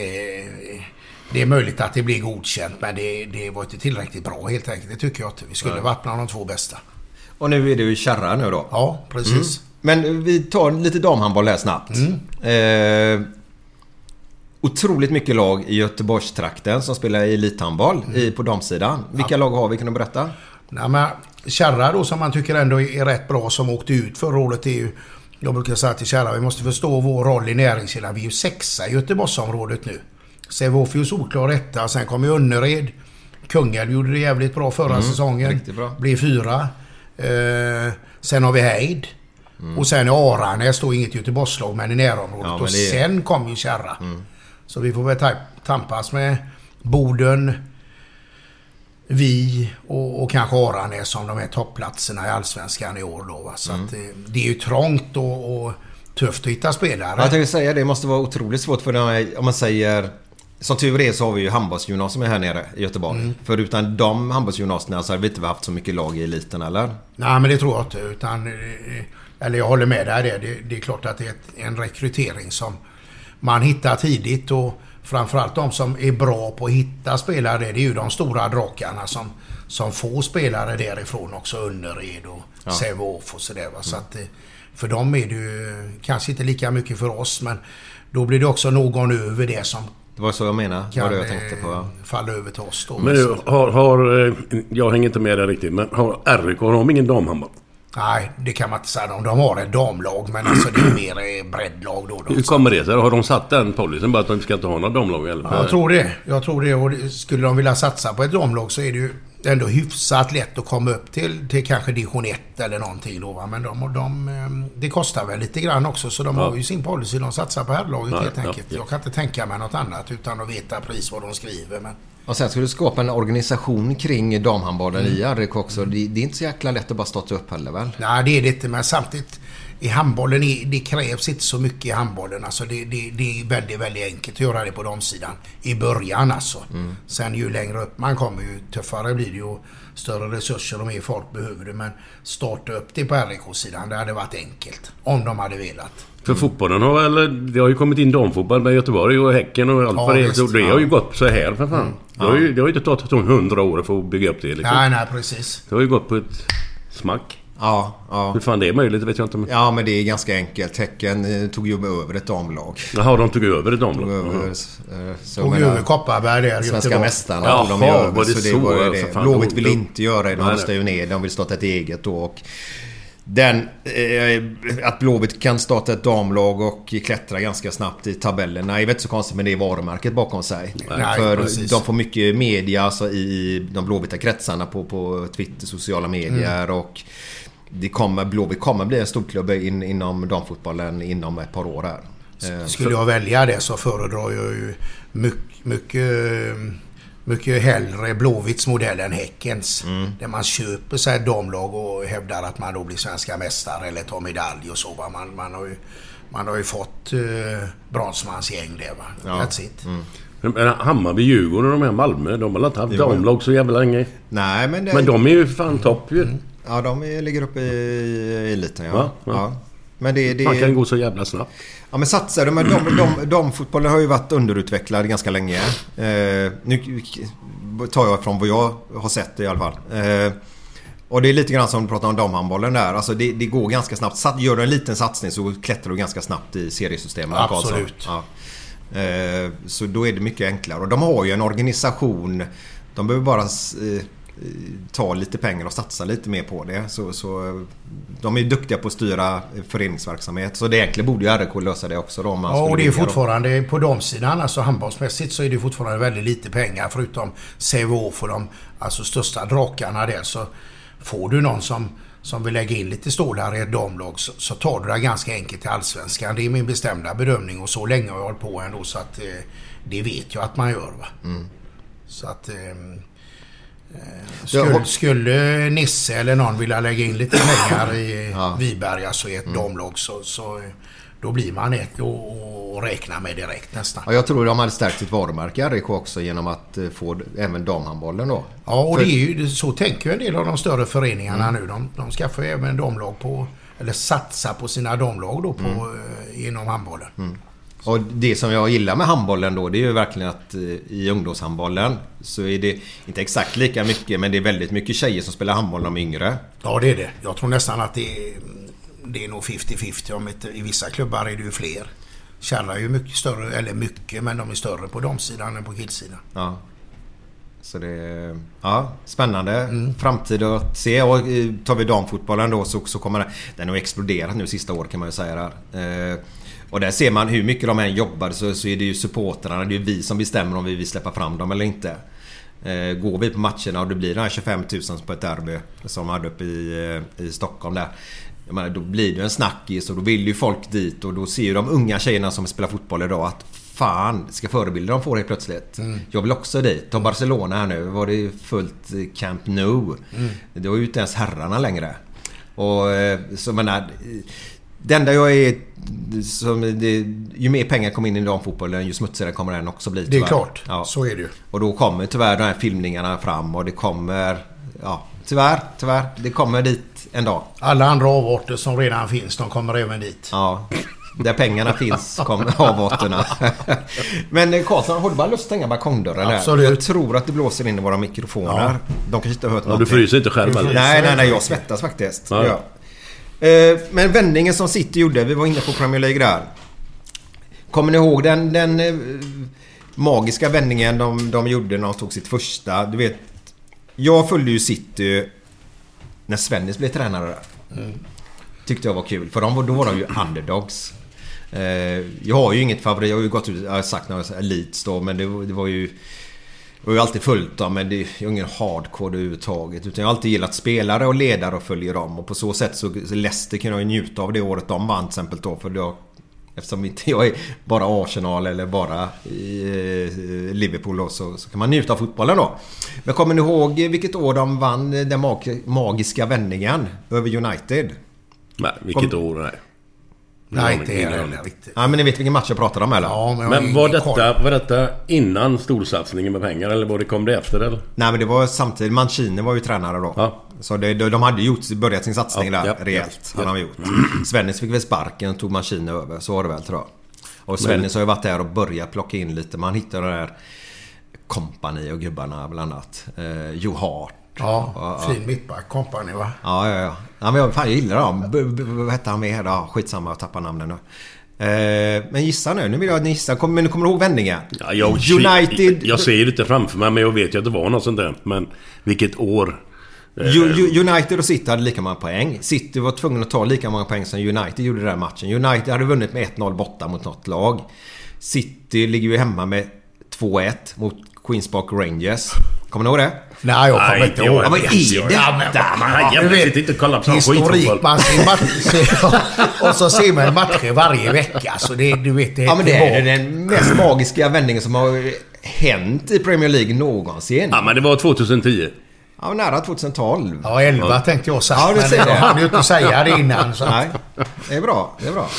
det är möjligt att det blir godkänt men det, det var inte tillräckligt bra helt enkelt. Det tycker jag inte. Vi skulle varit bland de två bästa. Och nu är du i Kärra nu då? Ja, precis. Men vi tar lite damhandboll här snabbt. Eh, otroligt mycket lag i Göteborgstrakten som spelar i elithandboll i, på damsidan. Vilka lag har vi? Kan du berätta? Nej, men Kärra då som man tycker ändå är rätt bra som åkte ut förra året är ju... Jag brukar säga till Kärra, vi måste förstå vår roll i näringskedjan. Vi är ju sexa i Göteborgsområdet nu. Ju solklar etta. Sen kommer Önnered. Kungälv gjorde det jävligt bra förra säsongen. riktigt bra. Blev fyra. Eh, sen har vi Heid. Och sen är Aranäs då inget Göteborgslag men i närområdet. Ja, men och det är- sen kom ju Kärra. Så vi får väl ta- tampas med Boden, vi och, och kanske Aranäs som de här toppplatserna i Allsvenskan i år då. Va? Så att, eh, det är ju trångt och, och tufft att hitta spelare. Jag tänkte säga det måste vara otroligt svårt för de om man säger... Som tur är så har vi ju handbollsgymnasium här nere i Göteborg. För utan de handbollsgymnasierna så hade vi inte haft så mycket lag i eliten eller? Nej, men det tror jag inte. Utan, eh, eller jag håller med där. Det, det, det är klart att det är en rekrytering som man hittar tidigt och framförallt de som är bra på att hitta spelare, det är ju de stora drakarna som, som får spelare därifrån också. Önnered och Ja. Sävehof och sådär. Va? Så att, eh, för dem är det ju kanske inte lika mycket för oss men då blir det också någon över det som Det var så jag menade. Kan var det jag tänkte på. eh, falla över till oss då. Men du, har, har... eh, Jag hänger inte med där riktigt, men har RIK, har de ingen damhandboll? Nej, det kan man inte säga. De, de har ett damlag men alltså det är mer eh, breddlag då. då. Hur kommer det sig? Har de satt den policyn bara att de ska inte ha några damlag? Eller? Ja, jag tror det. Jag tror det. Och skulle de vilja satsa på ett damlag så är det ju ändå hyfsat lätt att komma upp till, till kanske division 1 eller någonting då. Va? Men de, de, eh, det kostar väl lite grann också så de Ja. har ju sin policy. De satsar på herrlaget Ja, helt enkelt. ja. Jag kan inte tänka mig något annat utan att veta precis vad de skriver. Men Och sen ska du skapa en organisation kring damhandbollen Mm. i RIK också. Det, det är inte så jäkla lätt att bara starta upp heller väl? Nej, det är det inte. Men samtidigt i handbollen, är, det krävs inte så mycket i handbollen. Alltså det, det, det är väldigt, väldigt enkelt att göra det på de sidan I början alltså. Sen ju längre upp man kommer ju tuffare blir det ju. Större resurser och mer folk behöver det. Men starta upp det på RIK-sidan, det hade varit enkelt. Om de hade velat. För fotbollen har väl... Det har ju kommit in damfotboll med Göteborg och Häcken och allt Ja, vad det är. det har ju gått så här för fan. Det, har Ja. ju, det har ju inte tagit hundra år för att bygga upp det liksom. Nej, nej precis. Det har ju gått på ett smack. Ja, ja. Hur fan det är möjligt vet jag inte. Men... Ja, men det är ganska enkelt. Häcken eh, tog ju över ett damlag. Jaha, de tog över ett damlag. Tog över, eh, så Tog över Kopparberg där. Svenska mästarna Jaha, tog de över. var det så det så? var Ja, det. fan, Blåvitt vill då- inte göra det. De röstar ju ner. De vill starta ett eget då. Och den, eh, att Blåvitt kan starta ett damlag och klättra ganska snabbt i tabellerna är väl inte så konstigt men det är varumärket bakom sig. Nej, För precis. de får mycket media alltså, i de blåvita kretsarna på, på Twitter, sociala medier Mm. och det kommer, Blåvitt kommer bli en storklubb in, inom damfotbollen inom ett par år här. Eh, Skulle jag välja det så föredrar jag ju mycket, mycket, mycket hellre Blåvitts modell än Häckens. Mm. Där man köper sig ett damlag och hävdar att man då blir svenska mästare eller tar medalj och så. Va? Man, man, har ju, man har ju fått eh, Bronsmans gäng där va. Ja. Mm. That's it. Men Hammarby, Djurgården och de här Malmö, de har inte haft damlag så jävla länge. Nej men det, Men de är ju fan topp ju. Ja, de ligger uppe i, i eliten ja. Ja, ja. ja. Men det, det, Man kan gå så jävla snabbt. Ja men satsar? Men de, de, de fotbollen har ju varit underutvecklad ganska länge. Eh, nu tar jag från vad jag har sett i alla fall. Eh, och det är lite grann som du pratade om damhandbollen där. Alltså det, det går ganska snabbt. Sat, gör du en liten satsning så klättrar du ganska snabbt i seriesystemet. Absolut. Ja. Eh, så då är det mycket enklare. Och de har ju en organisation. De behöver bara eh, ta lite pengar och satsa lite mer på det. Så, så, de är ju duktiga på att styra föreningsverksamhet. Så det egentligen borde ju RIK lösa det också då. Om man Ja, och det är fortfarande på de sidan, alltså handbollsmässigt så är det fortfarande väldigt lite pengar förutom Sävehof och de alltså, största drakarna där. Så får du någon som, som vill lägga in lite stålar i ett damlag så, så tar du det ganska enkelt till Allsvenskan. Det är min bestämda bedömning och så länge har jag hållit på ändå så att eh, det vet jag att man gör. Va? Så att... eh, skulle, och- skulle Nisse eller någon vilja lägga in lite pengar i [clears throat] Ja. Viberg, alltså i ett damlag så, så eh, då blir man ett och, och räkna med direkt nästan. Ja, jag tror de hade stärkt sitt varumärke RIK också genom att eh, få även damhandbollen då. Ja, och För- det är ju, så tänker ju en del av de större föreningarna nu. De, de skaffar ju även damlag på, eller satsar på sina damlag då på, eh, inom handbollen. Och det som jag gillar med handbollen då det är ju verkligen att eh, i ungdomshandbollen så är det inte exakt lika mycket men det är väldigt mycket tjejer som spelar handboll de är yngre. Ja, det är det. Jag tror nästan att det är, det är nog 50-50. Om inte, I vissa klubbar är det ju fler. Kärra är ju mycket större, eller mycket, men de är större på damsidan än på killsidan. Ja. Så det är ja, spännande framtid att se. Och eh, tar vi damfotbollen då så, så kommer den... Den har exploderat nu sista året kan man ju säga där. Eh, och där ser man hur mycket de än jobbar så, så är det ju supportrarna, det är vi som bestämmer om vi vill släppa fram dem eller inte. Eh, går vi på matcherna och det blir de här 25 000 på ett derby som de hade uppe i, eh, i Stockholm där. Jag menar, då blir det en snackis och då vill ju folk dit och då ser ju de unga tjejerna som spelar fotboll idag att Fan, ska förebilder de får helt plötsligt. Jag vill också dit. Ta Barcelona här nu. Var det fullt eh, Camp Nou. Det var ju inte ens herrarna längre. Och så menar... Det enda jag är... Som det, ju mer pengar kommer in i damfotbollen ju smutsigare kommer den också bli Det är tyvärr. klart. Ja. Så är det ju. Och då kommer tyvärr de här filmningarna fram och det kommer... Ja, tyvärr, tyvärr. Det kommer dit en dag. Alla andra avarter som redan finns, de kommer även dit. Ja. Där pengarna finns kommer avarterna. [laughs] Men eh, Karlsson, har du bara lust att stänga balkongdörren där? Absolut. Jag tror att det blåser in i våra mikrofoner. De kanske inte har hört Ja, något. du fryser inte själv eller? Nej, nej, nej. Jag svettas faktiskt. Ja. Eh, Men vändningen som City gjorde, vi var inne på Premier League där. Kommer ni ihåg den, den eh, magiska vändningen de, de gjorde när de tog sitt första? Du vet, jag följde ju City när Svennis blev tränare där. Tyckte jag var kul, för de, då var de ju underdogs. Eh, jag har ju inget favorit, jag har ju gått ut, jag har sagt några elites då, men det, det var ju... Jag har ju alltid följt dem men det är ju ingen hardcore överhuvudtaget. Utan jag har alltid gillat spelare och ledare och följer dem. Och på så sätt så, Leicester kan jag ju njuta av det året de vann till exempel då. För då, eftersom inte jag är bara Arsenal eller bara eh, Liverpool då, så, så kan man njuta av fotbollen då. Men kommer ni ihåg vilket år de vann den mag, magiska vändningen över United? Nej, vilket år nej. Nej, Ja, inte men- jag heller riktigt. Ja men ni vet vilken match jag pratar om eller? Ja, men, Men var koll. detta, var detta innan storsatsningen med pengar eller var det, kom det efter eller? Nej men det var samtidigt, Mancini var ju tränare då. Ja. Så det, de de hade gjort, börjat sin satsning Ja, där ja, rejält. ja, Hade de gjort. Svennis fick väl sparken och tog Mancini över. Så var det väl tror jag. Och Svennis har ju varit där och börjat plocka in lite. Man hittar det där kompani och gubbarna bland annat. Eh, Joe Hart. Ja, fin mittback. Company va? Ja, ja, ja. Ja men jag, fan, jag gillar dem. B- vad hette han med? Ja, skitsamma, jag tappar namnen nu. Eh, men gissa nu. Nu vill jag att ni gissar. Kom, men kommer ihåg vändningen? Ja, jag, United... Jag ser det inte framför mig men jag vet ju att det var något sånt där. Men vilket år? Eh, Ju- Ju- United och City hade lika många poäng. City var tvungna att ta lika många poäng som United gjorde den här matchen. United hade vunnit med 1-0 borta mot något lag. City ligger ju hemma med 2-1 mot Queens Park Rangers. Kommer ni ihåg det? Nej, jag kommer inte jag- ihåg. Ja, vad är Ja, detta? men- Man sitter inte och kollar på sån skitfotboll. man ser matcher [laughs] och så ser man matcher varje vecka. Så det, du vet, det Ja men det är den mest magiska vändningen som har hänt i Premier League någonsin. Ja men det var 2010. Ja, nära 2012. Ja, 11 tänkte jag sagt. Ja, du men ser jag det. hann ju inte säga det innan. Så Nej, det är bra. Det är bra.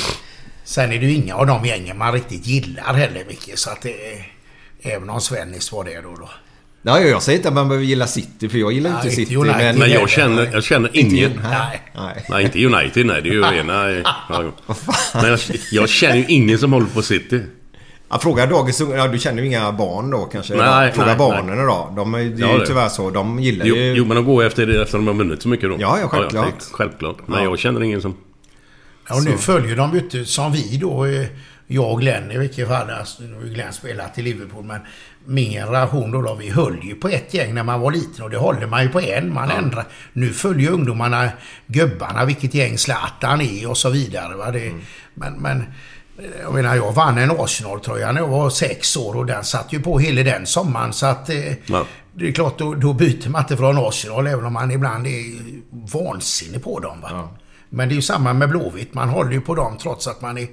sen är det ju inga av de gängen man riktigt gillar heller mycket. Så att det är, Även om Svennis var det då. då. Ja, jag säger inte att man behöver gilla City, för jag gillar Nej, inte inte City. United. Men, Men Nej, jag känner, jag känner Inte ingen... United. Nej. Nej. Nej, inte United. Nej, det är ju [laughs] rena... Ja. Men jag, jag känner ju ingen som håller på City. Ja, fråga dagens. Ja, du känner ju inga barn då kanske? Nej, fråga nej, barnen då. De är, det är Ja, ju tyvärr så. De gillar Jo, ju... jo men de går efter det efter de har vunnit så mycket då. Ja, ja, självklart. är självklart. Men Ja. jag känner ingen som... Ja, och nu följer de ju inte som vi då. Jag och Glenn i vilket fall. Alltså, Glenn spelat i Liverpool. Men min generation då, då, vi höll ju på ett gäng när man var liten. Och det håller man ju på en. Man ändrar. Nu följer ungdomarna gubbarna vilket gäng Zlatan är och så vidare. Va? Det, Men, men eh, jag menar, jag vann en Arsenal-tröja när jag var sex år och den satt ju på hela den sommaren. Så att eh, Ja. det är klart, då, då byter man inte från Arsenal även om man ibland är vansinnig på dem. Va? Men det är ju samma med Blåvitt. Man håller ju på dem trots att man är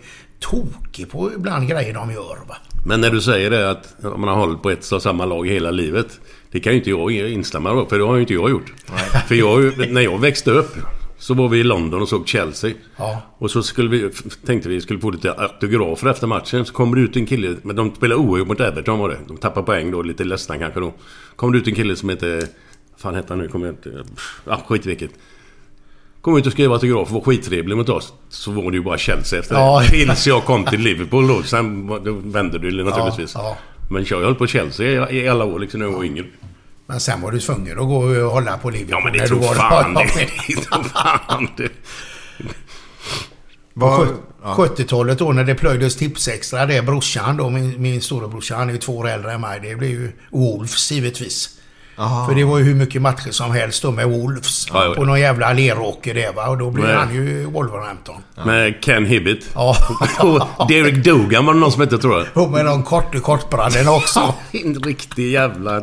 tokig på ibland grejer de gör. Va? Men när du säger det att man har hållit på ett och samma lag hela livet. Det kan ju inte jag instämma i, för det har ju inte jag gjort. [laughs] För jag, när jag växte upp så var vi i London och såg Chelsea. Ja. Och så skulle vi, tänkte vi skulle få lite autografer efter matchen. Så kommer det ut en kille, men de spelade oerhört mot Everton var det. De tappade poäng då, lite ledsna kanske då. Kom det ut en kille som heter... Vad fan hette han nu? Kommer jag inte... Ja, skit vilket. Kom ut och skrev autograf och var skittrevlig mot oss. Så var det ju bara Chelsea efter Ja. det. [laughs] Tills jag kom till Liverpool då. Sen var- då vände det naturligtvis. Ja, Men jag höll på Chelsea i, alla år liksom när jag var yngre. Men sen var du tvungen att gå och hålla på Liverpool. Ja men det när tror var fan [laughs] Ja, det. det fan det. Vad- På 70-talet då när det plöjdes tipsextra, det brorsan då, min, min storebrorsa, han är ju två år äldre än mig. Det blev ju Wolves givetvis. Aha. För det var ju hur mycket matcher som helst då med Wolves. Ja, ja. På någon jävla leråker där va. Och då blev Men- han ju Wolverhampton. Med Ken Hibbett. Ja. [laughs] Och Derek Dugan var det någon som hette tror jag. Och med de kort, kortbrallorna också. [laughs] En riktig jävla...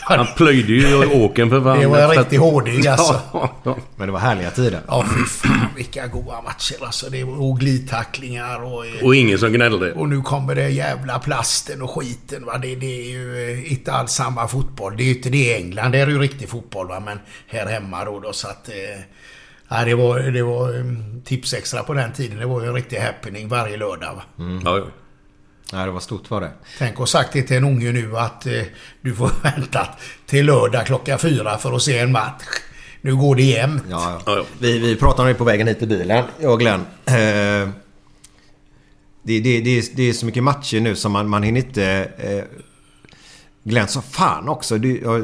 Han plöjde ju åken för fan. Det var en riktig hårding alltså. Ja. Men det var härliga tider. Ja, fy fan vilka goa matcher alltså. Det var och glidtacklingar och... Och ingen som gnällde. Och nu kommer det jävla plasten och skiten. Va? Det, det är ju eh, inte alls samma fotboll. Det är ju inte det i England. Det är ju riktig fotboll. Va? Men här hemma då. då så att, eh, ja, det var, det var um, tipsextra på den tiden. Det var ju en riktig happening varje lördag. Va? Ja, ja. Nej, det var stort var det. Tänk och sagt det till en unge nu att eh, du får [laughs] vänta till lördag klockan fyra för att se en match. Nu går det jämnt. Ja, Ja, ja. ja. Vi, vi pratade om det på vägen hit i bilen, jag och Glenn. Eh, Det, det, det, är, det är så mycket matcher nu som man, man hinner inte... Eh, Glenn sa fan också. Du, ja,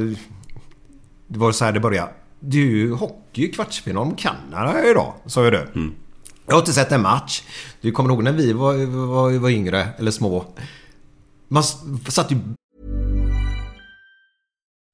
det var så här det började. Du, hockey kvartsfinal mot Kanada idag, sa ju du. Jag har inte sett en match. Du kommer ihåg när vi var, var, var yngre, eller små. Man satt ju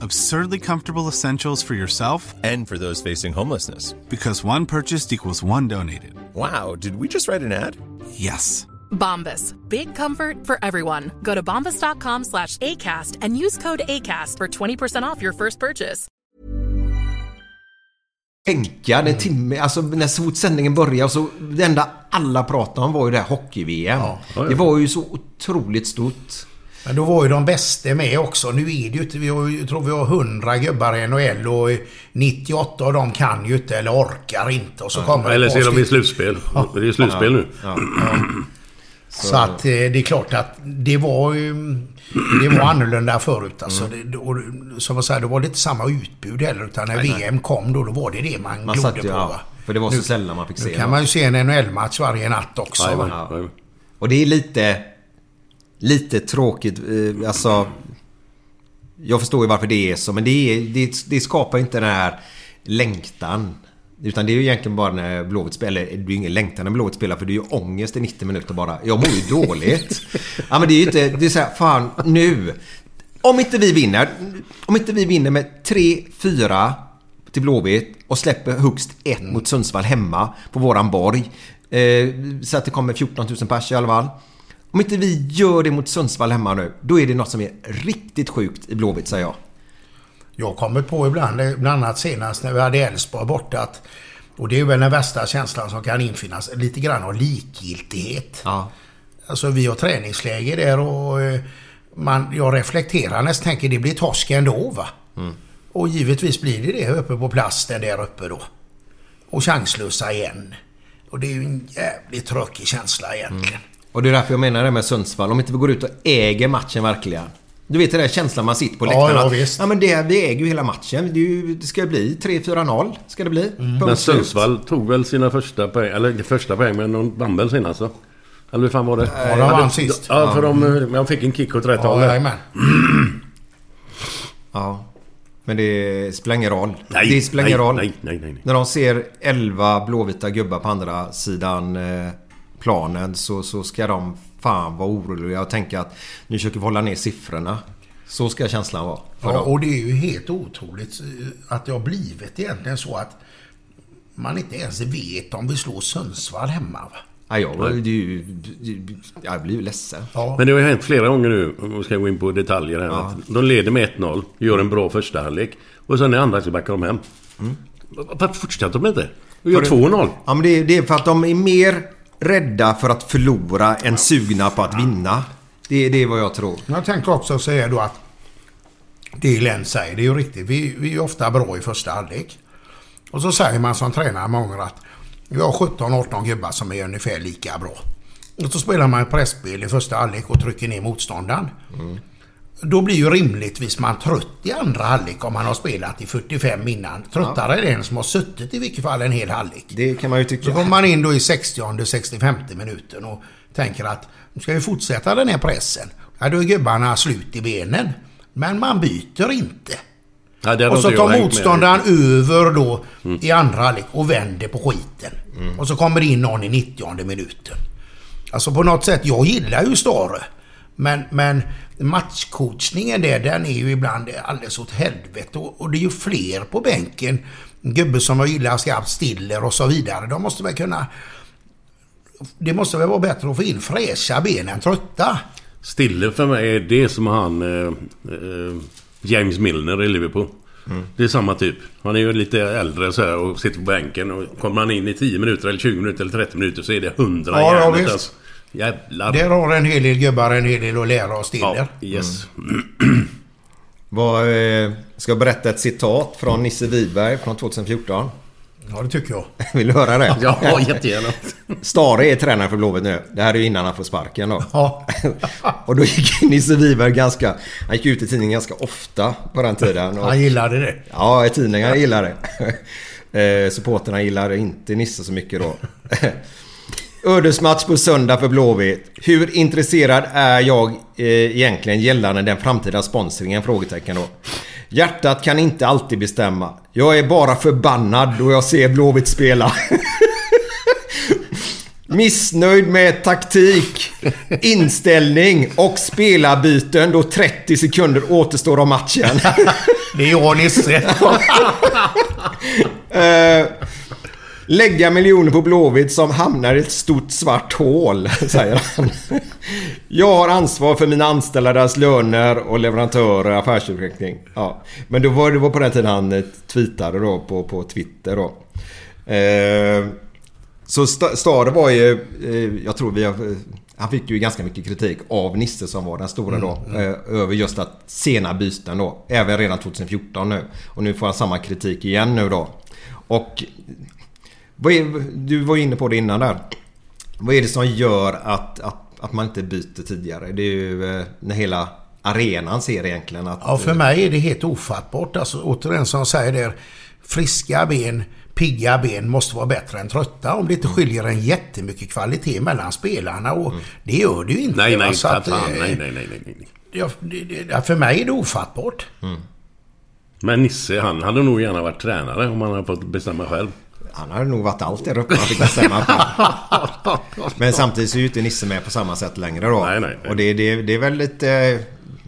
Absurdly comfortable essentials for yourself And for those facing homelessness. because one purchased equals one donated. Wow, did we just write an ad? Yes. Bombas. Big comfort for everyone. Go to bombas.com slash ACAST and use code ACAST for 20% off your first purchase. tänka en timme, alltså när så fort sändningen började så det enda alla pratade om var ju det här hockey-VM. Det var ju så otroligt stort. Men då var ju de bästa med också. Nu är det ju inte... Vi har, ju- jag tror vi har 100 gubbar i NHL och 98 av dem kan ju inte eller orkar inte. Och så kommer det Eller så är de i slutspel. Det är slutspel nu. Så att eh, det är klart att det var ju... Det var annorlunda förut alltså. Det, och, som jag säger, det var lite samma utbud heller. Utan när VM kom då, då var det det man, Man glodde på. ja, va? för det var så Nu- sällan man fick se. Nu kan va? man ju se en NHL-match varje natt också. Jajamän, va? jajamän. Och det är lite... Lite tråkigt. eh, Alltså... Jag förstår ju varför det är så, men det, är, det, det skapar inte den här längtan. Utan det är ju egentligen bara när Blåvitt spelar. Det är ju ingen längtan när Blåvitt spelar för det är ju ångest i 90 minuter bara. Jag mår ju dåligt. [laughs] ja men det är ju inte... Det är så här, fan nu. Om inte vi vinner. Om inte vi vinner med 3-4 till Blåvitt och släpper högst ett mot Sundsvall hemma på våran borg. Eh, så att det kommer 14 000 pers i alla fall. Om inte vi gör det mot Sundsvall hemma nu, då är det något som är riktigt sjukt i Blåvitt, säger jag. Jag kommer på ibland, bland annat senast när vi hade Elfsborg borta att och det är väl den värsta känslan som kan infinnas. Lite grann av likgiltighet. Ja. Alltså vi har träningsläger där och eh, man, jag reflekterar nästan tänker det blir torsk ändå va. Och givetvis blir det det uppe på plasten där uppe då. Och chanslösa igen. Och det är ju en jävligt tråkig känsla egentligen. Och det är därför jag menar det med Sundsvall. Om inte vi går ut och äger matchen verkligen. Du vet den där känslan man sitter på Ja, läktaren. ja, att, visst. Ja men det, vi äger ju hela matchen. Det, ju, det ska bli 3-4-0. Ska det bli. Mm. Men. Sundsvall tog väl sina första poäng, eller inte första poäng, men de vann väl senast va? Eller hur fan var det? Ja, de vann sist. Ja, för de, de fick en kick åt rätt Ja, håll. där. jajamän. [clears throat] Ja. Men det spelar ingen roll. Nej, det spelar nej, ingen roll. nej, nej, nej, nej. När de ser 11 blåvita gubbar på andra sidan eh, planen så, så ska de fan vara oroliga och tänka att nu försöker vi hålla ner siffrorna. Så ska känslan vara Ja, dem. och det är ju helt otroligt att det har blivit egentligen så att man inte ens vet om vi slår Sundsvall hemma. Va? Ja, jag, det är ju, jag blir ju ledsen. Ja. Men det har ju hänt flera gånger nu, om vi ska gå in på detaljer här. Ja. Att de leder med 1-0, gör en bra första halvlek och sen i andra så backar de hem. Varför fortsätter de inte? Och gör För- 2-0. Ja, men det, det är för att de är mer rädda för att förlora än sugna på att vinna. Det, det är vad jag tror. Jag tänkte också säga då att det Glenn säger, det är ju riktigt. Vi, vi är ofta bra i första halvlek. Och så säger man som tränare många gånger att vi har 17-18 gubbar som är ungefär lika bra. Och så spelar man ett pressspel i första halvlek och trycker ner motståndaren. Då blir ju rimligtvis man trött i andra halvlek om man har spelat i 45 innan. Tröttare är den som har suttit i vilket fall en hel halvlek. Det kan man ju tycka. Så kommer man in då i 60-65 minuten och tänker att nu ska vi fortsätta den här pressen. Ja, då är gubbarna slut i benen. Men man byter inte. Ja, Och så tar motståndaren över då i andra halvlek och vänder på skiten. Och så kommer det in någon i 90 minuten. Alltså på något sätt, jag gillar ju Stare. Men, men matchcoachningen där, den är ju ibland alldeles åt helvete. Och, och det är ju fler på bänken. En gubbe som jag gillar skarpt, Stiller och så vidare. De måste väl kunna... Det måste väl vara bättre att få in fräscha ben än trötta. Stille för mig är det som han... Eh, eh, James Milner i Liverpool. Det är samma typ. Han är ju lite äldre så här och sitter på bänken. Och kommer han in i 10 minuter eller 20 minuter eller 30 minuter så är det 100 Ja, ja, järnet visst. Jävlar. Där har en hel del gubbar en hel del att lära av Stiller. Ja, yes. [clears throat] Vad, eh, ska jag berätta ett citat från Nisse Wiberg från 2014? Ja, det tycker jag. [laughs] Vill du höra det? Ja, [laughs] jättegärna. [laughs] Stare är tränare för Blåvitt nu. Det här är ju innan han får sparken då. Ja. och då gick Nisse Wiberg ganska... Han gick ut i tidningen ganska ofta på den tiden. Och, Han gillade det. ja, i tidningarna gillar det. eh, supporterna gillar inte Nisse så mycket då. Ödesmatch på söndag för Blåvitt. Hur intresserad är jag eh, egentligen gällande den framtida sponsringen? Frågetecken då. Hjärtat kan inte alltid bestämma. Jag är bara förbannad då jag ser Blåvitt spela. [laughs] Missnöjd med taktik, inställning och spelarbyten då 30 sekunder återstår av matchen. [laughs] Det är jag Nisse. [laughs] Lägga miljoner på Blåvitt som hamnar i ett stort svart hål, [laughs] säger han. Jag har ansvar för mina anställda, deras löner och leverantörer, affärsutveckling. Ja. Men det var, det var på den tiden han eh, tweetade då på, på Twitter då. Eh, så Sta- Stare var ju, eh, jag tror vi har, eh, han fick ju ganska mycket kritik av Nisse som var den stora då. Eh, över just att sena byten då. Även redan 2014 nu. Och nu får han samma kritik igen nu då. Och du var inne på det innan där. Vad är det som gör att, att, att man inte byter tidigare? Det är ju eh, när hela arenan ser egentligen att... Ja, för mig är det helt ofattbart. Alltså, återigen som jag säger där. Friska ben, pigga ben måste vara bättre än trötta. Om det inte skiljer en jättemycket kvalitet mellan spelarna. Och det gör det ju inte. Nej, nej, Så fan, att, eh, nej, nej, nej, nej, nej. ja, för mig är det ofattbart. Men Nisse, han hade nog gärna varit tränare om han hade fått bestämma själv. Han hade nog varit allt där uppe han fick bestämma. Men samtidigt så är ju inte Nisse med på samma sätt längre då. Nej, nej, nej. Och det, det, det är väl lite...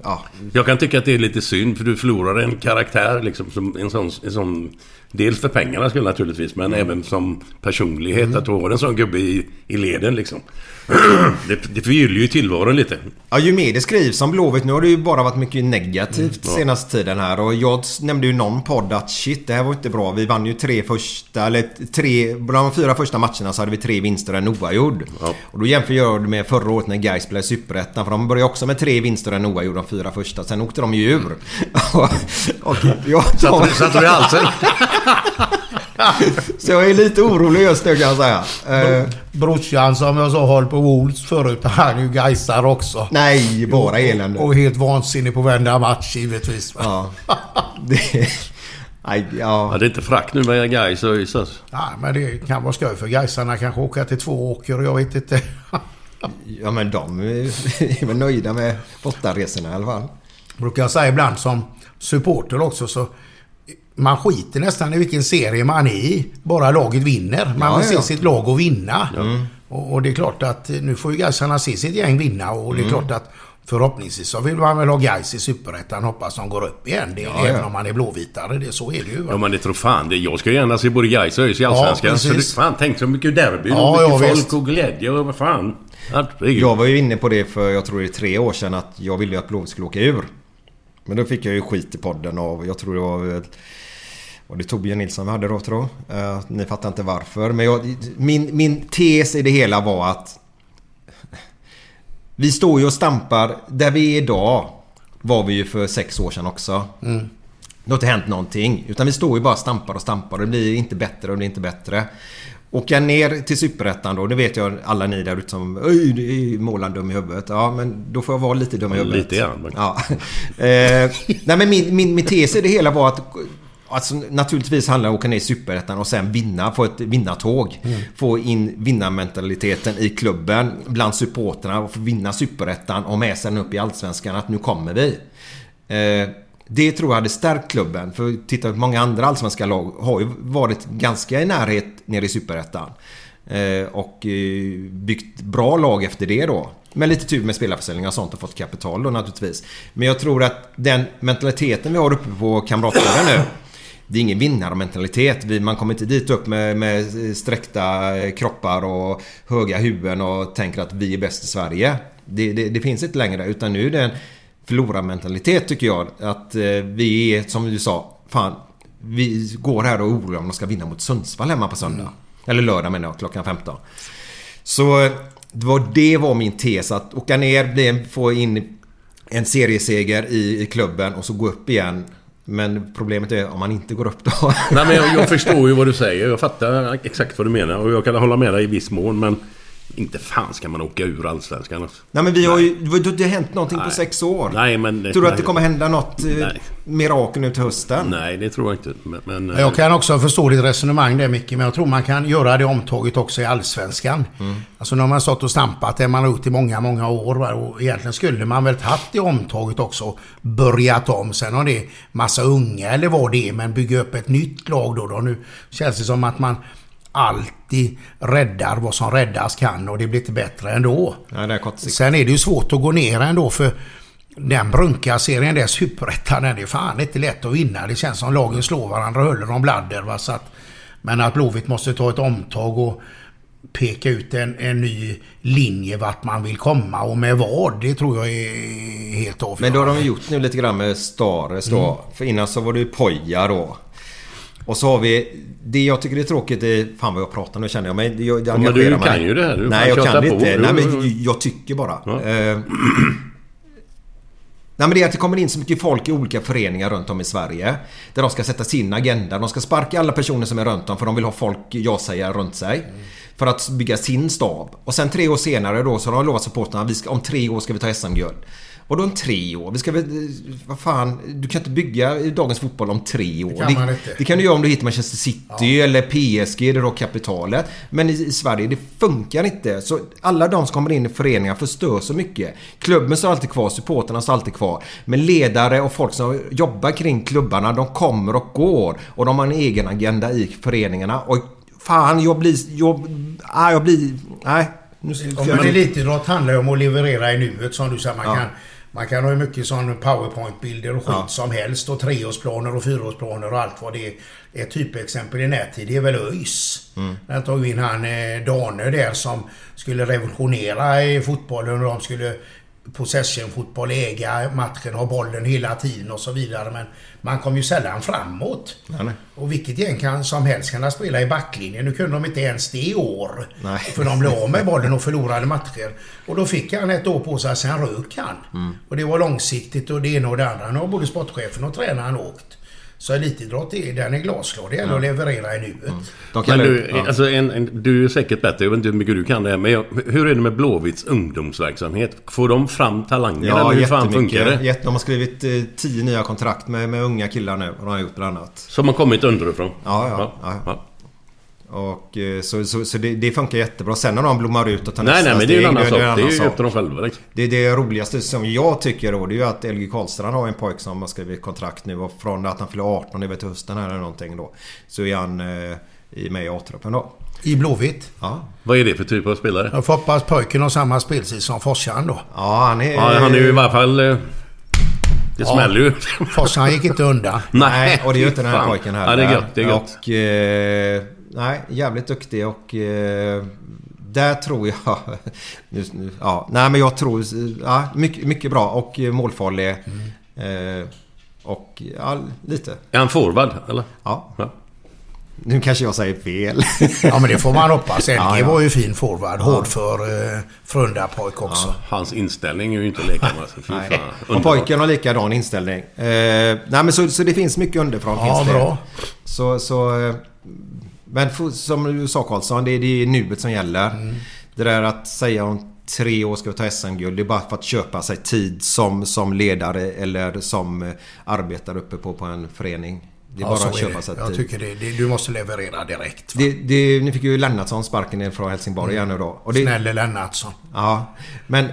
Ja, Jag kan tycka att det är lite synd för du förlorar en karaktär liksom. Som en sån, en sån, dels för pengarna skulle naturligtvis men även som personlighet. Att du har en sån gubbe i, i leden liksom. [clears throat] det, det förgyller ju tillvaron lite. Ja, ju mer det skrivs om Blåvitt. Nu har det ju bara varit mycket negativt senaste tiden här. Och jag nämnde ju någon podd att shit, det här var inte bra. Vi vann ju tre första, eller tre, bland de fyra första matcherna så hade vi tre vinster och en oavgjord. Ja. Och då jämför jag det med förra året när Gais spelade Superettan. För de började också med tre vinster och en oavgjord de fyra första. Sen åkte de ju ur. [laughs] och, och jag, Satte du- i halsen? så jag är lite orolig just nu kan jag säga. Eh, Brorsan som jag sa höll på Wolves förut. Han är ju Gaisar också. nej, bara elände. Och helt vansinnig på vända match givetvis. Ja. [laughs] Det, nej, ja. Ja, det är inte frack nu med Gais och alltså. Ja, men det kan vara skoj för Gaisarna kanske åka till två åker. Jag vet inte. [laughs] Ja men de [laughs] är väl nöjda med bortaresorna i alla fall. brukar jag säga ibland som supporter också så man skiter nästan i vilken serie man är i. Bara laget vinner. Man Ja, vill ja, se sitt lag att vinna. Och, och det är klart att nu får ju Gaisarna se sitt gäng vinna och Mm. det är klart att förhoppningsvis så vill man väl ha Gais i Superettan. Hoppas de går upp igen. Det, Ja, även ja. om man är blåvitare. Det, så är det ju. va? Ja men det tror fan det. Jag ska ju gärna se både Gais och ÖIS i Allsvenskan. Ja, så fan tänk så mycket derby Ja, och mycket ja, folk visst. och glädje och vad fan. Herregud. Jag var ju inne på det för jag tror det är tre år sedan att jag ville ju att Blåvitt skulle åka ur. Men då fick jag ju skit i podden av, jag tror det var... Var det Torbjörn Nilsson vi hade då tror jag? Eh, Ni fattar inte varför. Men jag, min, min tes i det hela var att... Vi står ju och stampar. Där vi är idag var vi ju för sex år sedan också. Det har inte hänt någonting. Utan vi står ju bara och stampar och stampar. Det blir inte bättre och det blir inte bättre. Åka ner till Superettan då, det vet jag alla ni där ute som Öj, det är målan dum i huvudet. Ja, men då får jag vara lite dum i huvudet. Lite grann. Ja. [laughs] Eh, nej men min, min, min tes i det hela var att Alltså, naturligtvis handlar det om att åka ner i Superettan och sen vinna, få ett vinnartåg. Få in vinnarmentaliteten i klubben bland supporterna och få vinna Superettan och med sen upp i Allsvenskan att nu kommer vi. Eh, det tror jag hade stärkt klubben. För titta på många andra allsvenska lag har ju varit ganska i närhet nere i Superettan. Eh, och eh, byggt bra lag efter det då. Med lite tur med spelarförsäljning och sånt och fått kapital då naturligtvis. Men jag tror att den mentaliteten vi har uppe på Kamratgården nu. Det är ingen vinnarmentalitet. Vi- Man kommer inte dit upp med, med sträckta kroppar och höga huvuden och tänker att vi är bäst i Sverige. Det, det, det finns inte längre utan nu är det en förlorarmentalitet tycker jag. Att eh, vi är, som du sa, fan. Vi går här och oroar om de ska vinna mot Sundsvall hemma på söndag. Eller lördag menar jag, klockan 15. Så det var, det var min tes. Att åka ner, bli få in en serieseger i, i klubben och så gå upp igen. Men problemet är om man inte går upp då. Nej men jag, jag [laughs] förstår ju vad du säger. Jag fattar exakt vad du menar. Och jag kan hålla med dig i viss mån. Men inte fan ska man åka ur Allsvenskan alltså. Nej men vi har ju... Det har inte hänt någonting på Nej. sex år. Nej men... Tror du att nej. det kommer hända något eh, Nej. mirakel nu till hösten? Nej, det tror jag inte. Men... men eh, Jag kan också förstå ditt resonemang där Micke, men jag tror man kan göra det omtaget också i Allsvenskan. Alltså när man har stått och stampat det man har gjort i många, många år. Och egentligen skulle man väl haft det omtaget också. Börjat om. Sen har det massa unga eller vad det är, men bygga upp ett nytt lag då. då. Nu känns det som att man alltid räddar vad som räddas kan och det blir inte bättre ändå. Nej, det är kortsiktigt. Sen är det ju svårt att gå ner ändå för den brunkarserien där, Superettan, den är fan inte lätt att vinna. Det känns som lagen slår varandra och håller om bladder. Va? Så att, men att Blåvitt måste ta ett omtag och peka ut en, en ny linje vart man vill komma och med vad. Det tror jag är helt avgörande. Men då har de gjort nu lite grann med Stares då. Mm. För innan så var det ju Poja då. Och så har vi... Det jag tycker är tråkigt är... Fan vad jag pratar nu känner jag mig. Jag, jag men du mig. kan ju det här. Du Nej jag kan det inte. Nej men jag tycker bara. Ja. Eh, [clears throat] Nej men det är att det kommer in så mycket folk i olika föreningar runt om i Sverige. Där de ska sätta sin agenda. De ska sparka alla personer som är runt om för de vill ha folk ja-sägare runt sig. För att bygga sin stab. Och sen tre år senare då så har de lovat supportrarna att om tre år ska vi ta SM-guld. Och då om tre år? Vi ska väl... Vad fan? Du kan inte bygga dagens fotboll om tre år. kan man inte. det kan du göra om du hittar Manchester City eller PSG du har kapitalet. Men i, i Sverige, det funkar inte. Så alla de som kommer in i föreningar förstör så mycket. Klubben står alltid kvar, supporterna står alltid kvar. Men ledare och folk som jobbar kring klubbarna, de kommer och går. Och de har en egen agenda i föreningarna. Och fan, jag blir... Jag, jag blir... Nej. Nu, Ja, men elitidrott handlar ju om att leverera i nuet som du säger. Man, Ja. kan, man kan ha hur mycket sån powerpoint-bilder och skit Ja. som helst och treårsplaner och fyraårsplaner och allt vad det är. Ett typexempel i närtid det är väl ÖIS. Mm. Där tog vi in han eh, Dane där som skulle revolutionera i fotbollen och de skulle possession-fotboll, äga matchen, ha bollen hela tiden och så vidare. Men man kom ju sällan framåt. Ja, nej. Och vilket gäng kan, som helst kan spela i backlinjen. Nu kunde de inte ens det i år. Nej. För de blev av med bollen och förlorade matcher. Och då fick han ett år på sig, sen rök han. Mm. Och det var långsiktigt och det ena och det andra. Nu har både sportchefen och tränaren åkt. Så elitidrott, är, den är glasklar. Det gäller att leverera i nuet. De Men du, ja. alltså en, en, du är säkert bättre. Jag vet inte hur mycket du kan det här. Men jag, hur är det med Blåvitts ungdomsverksamhet? Får de fram talanger? Ja, eller hur fan funkar det? Jätte- De har skrivit eh, tio nya kontrakt med, med unga killar nu. Har de gjort bland annat. Som har kommit underifrån? Ja, ja. ja. Och, eh, så så, så det, det funkar jättebra. Sen när de blommar ut och tar Nej, nästa nej, men det är ju en steg, annan sak. Det är ju upp till dem själva liksom. Det, det roligaste som jag tycker då, det är ju att LG Karlstrand har en pojk som har skrivit kontrakt nu och från att han fyller 18 nu till hösten här eller någonting då. Så är han eh, i med i A-truppen då. I Blåvitt. Ja. Vad är det för typ av spelare? Jag får hoppas pojken har samma spelstil som Forsan då. Ja, han är... Ja, han är ju i varje fall... eh, Det Ja. smäller ju. Forsan gick inte undan. [laughs] Nej, och det gör inte den här fan. pojken heller. Ja, det är gött. Det är gött. Och... Eh, nej, jävligt duktig och... Eh, där tror jag... [laughs] Nu, nu, ja, nej men jag tror... Ja, mycket, mycket bra och eh, målfarlig. Eh, och ja, lite. Är han forward, eller? Ja. Ja. Nu kanske jag säger fel. [laughs] Ja men det får man hoppas. LG Ja, ja. var ju fin forward. Hård för eh, Frölunda-pojk också. Hans inställning är ju inte leka med. Och pojken har likadan inställning. Eh, nej men så, så det finns mycket underifrån. Ja, finns det. bra. Så, så... Men som du sa Karlsson, det är, det är nuet som gäller. Mm. Det där att säga om tre år ska vi ta SM-guld. Det är bara för att köpa sig tid som, som ledare eller som eh, arbetare uppe på, på en förening. Det är Ja, bara att köpa sig Jag tid. tycker det, det, du måste leverera direkt. va? Det, det, ni fick ju Lennartsson sparken ner från Helsingborg igen nu då. Och det, Snälle Lennartsson. Ja, men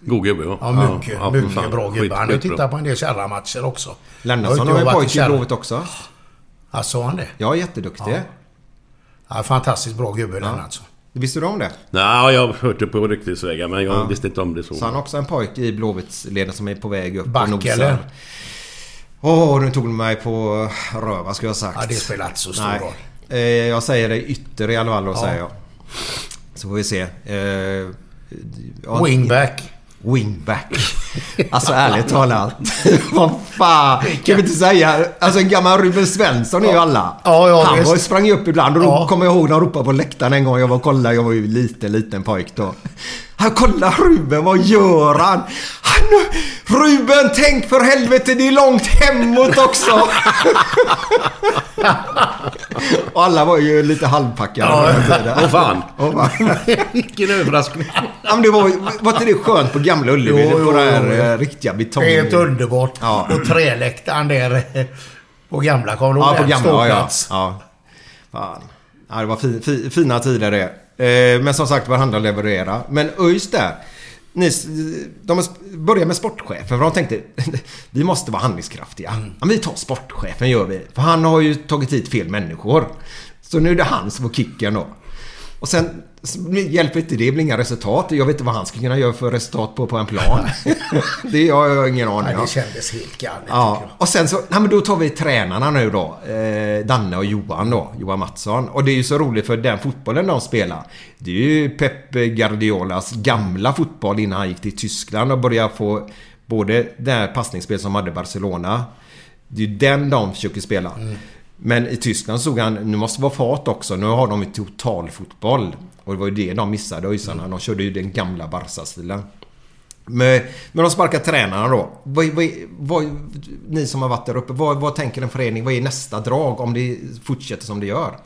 God gubbe ja. Ja, mycket, ja, mycket fan. bra gubbar. Han har tittat på en del kärramatcher också. Lennartsson Jag har ju jobbat i Kärra. Blåvitt också. Ja, sa han det? Ja, jätteduktig. Ja, fantastiskt bra gubbe Lennartsson. Visste du om det? Nej, jag har hört det på ryktesvägar men jag Ja. visste inte om det så. Så han har också en pojke i Blåvittsleden som är på väg upp Back, och nosar. eller? Åh, nu tog du mig på röva skulle jag ha sagt. Ja, det spelar inte så stor Nej. roll. Eh, jag säger det ytter i alla fall då Ja. säger jag. Så får vi se. Eh, ja, Wingback. Wingback. Alltså ärligt talat. [laughs] Vad fan. Kan vi inte säga... Alltså en gammal Ruben Svensson är ju alla. Ja, ja, Han var, sprang ju upp ibland och då Ja. kommer jag ihåg när de ropade på läktaren en gång. Jag var och kollade. Jag var ju liten, liten pojk då. Han kolla Ruben, vad gör han? han? Ruben, tänk för helvete, det är långt hemåt också. [laughs] och alla var ju lite halvpackade på den tiden. Åh fan! Och bara- Vilken överraskning! Ja, men det var, var inte det skönt på Gamla Ullevi? Jo, på det här jo, jo. Riktiga betong... Helt underbart. Ja. Och träläktaren där eh, på gamla. Kommer du ihåg Ja, på? Gamla. Ja, ja. Ståplats. ja. Fan. Ja, det var fi, fi, fina tider det. Eh, men som sagt, att leverera? Men ÖIS där. Ni, de började med sportchefen för de tänkte [laughs] vi måste vara handlingskraftiga. Mm. Ja, vi tar sportchefen gör vi. För han har ju tagit hit fel människor. Så nu är det han som får kicken då. Och sen hjälper inte det, det blir inga resultat. Jag vet inte vad han ska kunna göra för resultat på, på en plan. [laughs] [laughs] det har jag ingen aning om. det kändes helt galet. Ja, jag. och sen så, nej men då tar vi tränarna nu då. Eh, Danne och Johan då, Johan Mattsson. Och det är ju så roligt för den fotbollen de spelar. Det är ju Pep Guardiolas gamla fotboll innan han gick till Tyskland och började få både det här passningsspel som hade Barcelona. Det är ju den de försöker spela. Men i Tyskland såg han, nu måste det vara fart också. Nu har de ju totalfotboll. Och det var ju det de missade ÖISarna. De körde ju den gamla Barca-stilen. Men, men de sparkar tränarna då. Vad, vad, vad, ni som har varit där uppe, vad, vad tänker en förening? Vad är nästa drag om det fortsätter som det gör?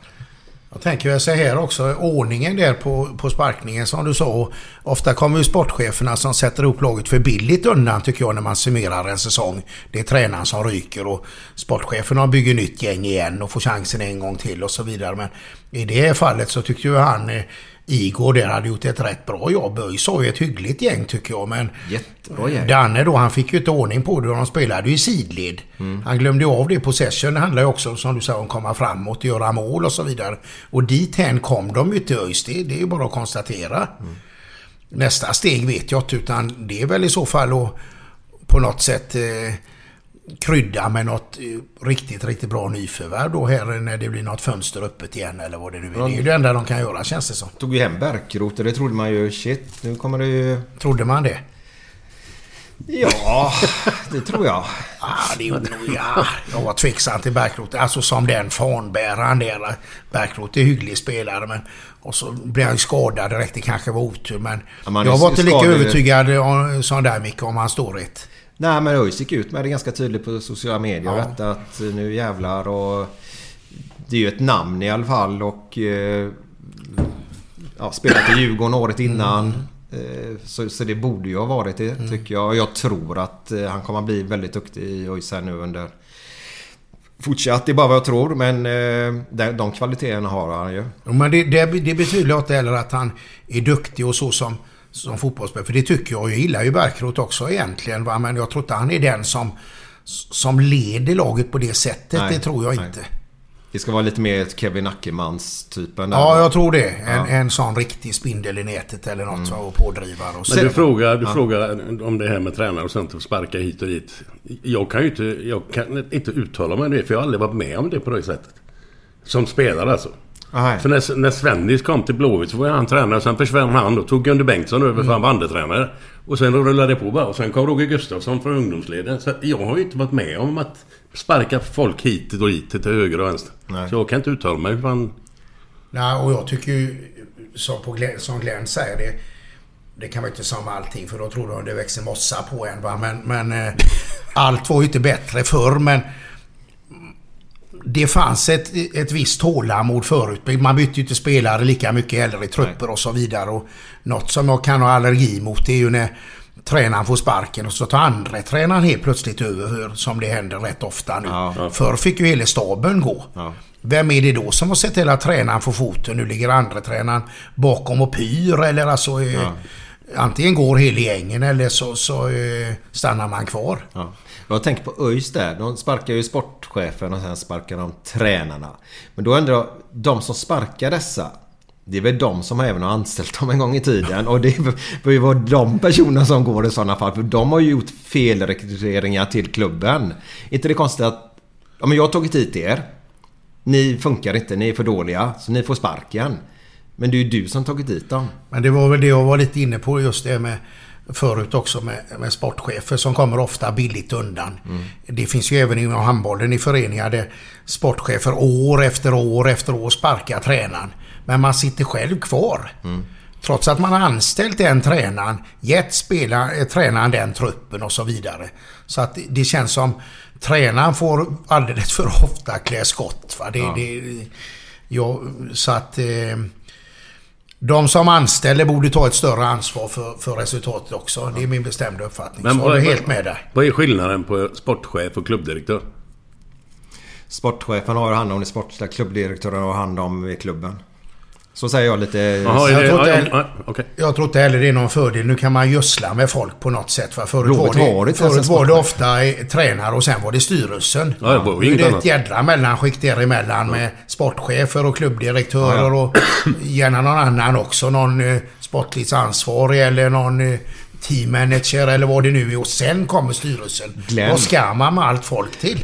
Jag tänker väl så här också, ordningen där på, på sparkningen som du sa. Ofta kommer ju sportcheferna som sätter upp laget för billigt undan tycker jag när man summerar en säsong. Det är tränaren som ryker och sportcheferna bygger nytt gäng igen och får chansen en gång till och så vidare. Men i det här fallet så tyckte ju han eh, Igor där hade gjort ett rätt bra jobb. ÖIS har ju ett hyggligt gäng tycker jag men Jättebra gäng. Danne då, han fick ju inte ordning på det och de spelade ju i sidled. Han glömde av det. Possession det handlar ju också som du sa om att komma framåt, göra mål och så vidare. Och dit hän kom de ju till ÖIS. Det, det är ju bara att konstatera. Nästa steg vet jag inte utan det är väl i så fall att på något sätt eh, krydda med något eh, riktigt, riktigt bra nyförvärv då här när det blir något fönster öppet igen eller vad det nu är. Det är ju det enda de kan göra känns det som. Tog ju hem Bärkroth och det trodde man ju shit, nu kommer det ju... Trodde man det? Ja, det tror jag. Ah, det gjorde nog ja. Jag var tveksam till Bärkroth. Alltså som den fanbäraren där. Bärkroth är hygglig spelare men... Och så blev han ju skadad direkt. Det kanske var otur men... Ja, jag var inte lika övertygad om- som där Micke om hans storhet. Nej men ÖIS gick ut med det ganska tydligt på sociala medier. Ja. Att nu jävlar och... Det är ju ett namn i alla fall och... Eh, ja, spelat i Djurgården året innan. Eh, så, så det borde ju ha varit det tycker jag. Och jag tror att eh, han kommer att bli väldigt duktig i ÖIS här nu under... Fortsatt, det är bara vad jag tror men de, de kvaliteterna har han ju. Men det, det, det betyder inte heller att han är duktig och så som, som fotbollsspelare. För det tycker jag. Jag gillar ju Bärkroth också egentligen. Va? Men jag tror inte han är den som, som leder laget på det sättet. Nej, det tror jag nej. inte. Det ska vara lite mer Kevin Ackermans-typen. Ja, jag tror det. En, Ja. en sån riktig spindel i nätet eller något så, och pådrivare. Och så. Men du frågar, du Ja. frågar om det här med tränare och sånt och sparka hit och dit. Jag kan ju inte, jag kan inte uttala mig om det för jag har aldrig varit med om det på det sättet. Som spelare alltså. Nej. För när, när Svennis kom till Blåvitt så var han tränare. Sen försvann han och tog Gunde Bengtsson över för han var andretränare. Och sen rullade det på bara. Och sen kom Roger Gustafsson från ungdomsleden. Så att jag har ju inte varit med om att sparka folk hit och dit till höger och vänster. Nej. Så jag kan inte uttala mig. Fan. Nej, och jag tycker ju, som, på Glenn, som Glenn säger, det, det kan man inte säga om allting för då tror de det växer mossa på en. Va? Men, men eh, allt var ju inte bättre förr men det fanns ett, ett visst tålamod förut. Man bytte ju inte spelare lika mycket heller i trupper och så vidare. Och något som jag kan ha allergi mot det är ju när tränaren får sparken och så tar andra tränaren helt plötsligt över som det händer rätt ofta nu. Ja. Förr fick ju hela staben gå. Ja. Vem är det då som har sett till att tränaren får foten? Nu ligger andra tränaren bakom och pyr eller alltså... eh, Antingen går hela gängen eller så, så eh, stannar man kvar. Jag tänker på ÖIS där. De sparkar ju sportchefen och sen sparkar de tränarna. Men då undrar jag, de som sparkar dessa. Det är väl de som även har anställt dem en gång i tiden. Och det bör ju vara de personerna som går i sådana fall. För de har ju gjort felrekryteringar till klubben. inte det konstigt att... Ja, men jag har tagit hit er. Ni funkar inte, ni är för dåliga. Så ni får sparken. Men det är ju du som tagit dit dem. Men det var väl det jag var lite inne på just det med förut också med, med sportchefer som kommer ofta billigt undan. Det finns ju även inom handbollen i föreningar där sportchefer år efter år efter år sparkar tränaren. Men man sitter själv kvar. Trots att man har anställt den tränaren, gett spela, eh, tränaren den truppen och så vidare. Så att det- det känns som tränaren får alldeles för ofta klä skott. Va? Det, Ja. det, ja, så att... Eh, de som anställer borde ta ett större ansvar för, för resultatet också. Det är min bestämda uppfattning. Men så vad- jag är helt med där. Vad är skillnaden på sportchef och klubbdirektör? Sportchefen har hand om det sportsliga, klubbdirektören har hand om klubben. Så säger jag lite... Jaha, är Jag det... tror Ja, inte- ja, ja, okej. Jag tror inte heller det är någon fördel. Nu kan man gödsla med folk på något sätt. Va? Förut var det, ens en förut var det ofta eh, tränare och sen var det styrelsen. Ja, det var ju nu är det ett jädra mellanskikt däremellan med sportchefer och klubbdirektörer och gärna någon annan också. Någon eh, sportligt ansvarig eller någon eh, teammanager eller vad det nu är. Och sen kommer styrelsen. Glenn. Vad ska man med allt folk till?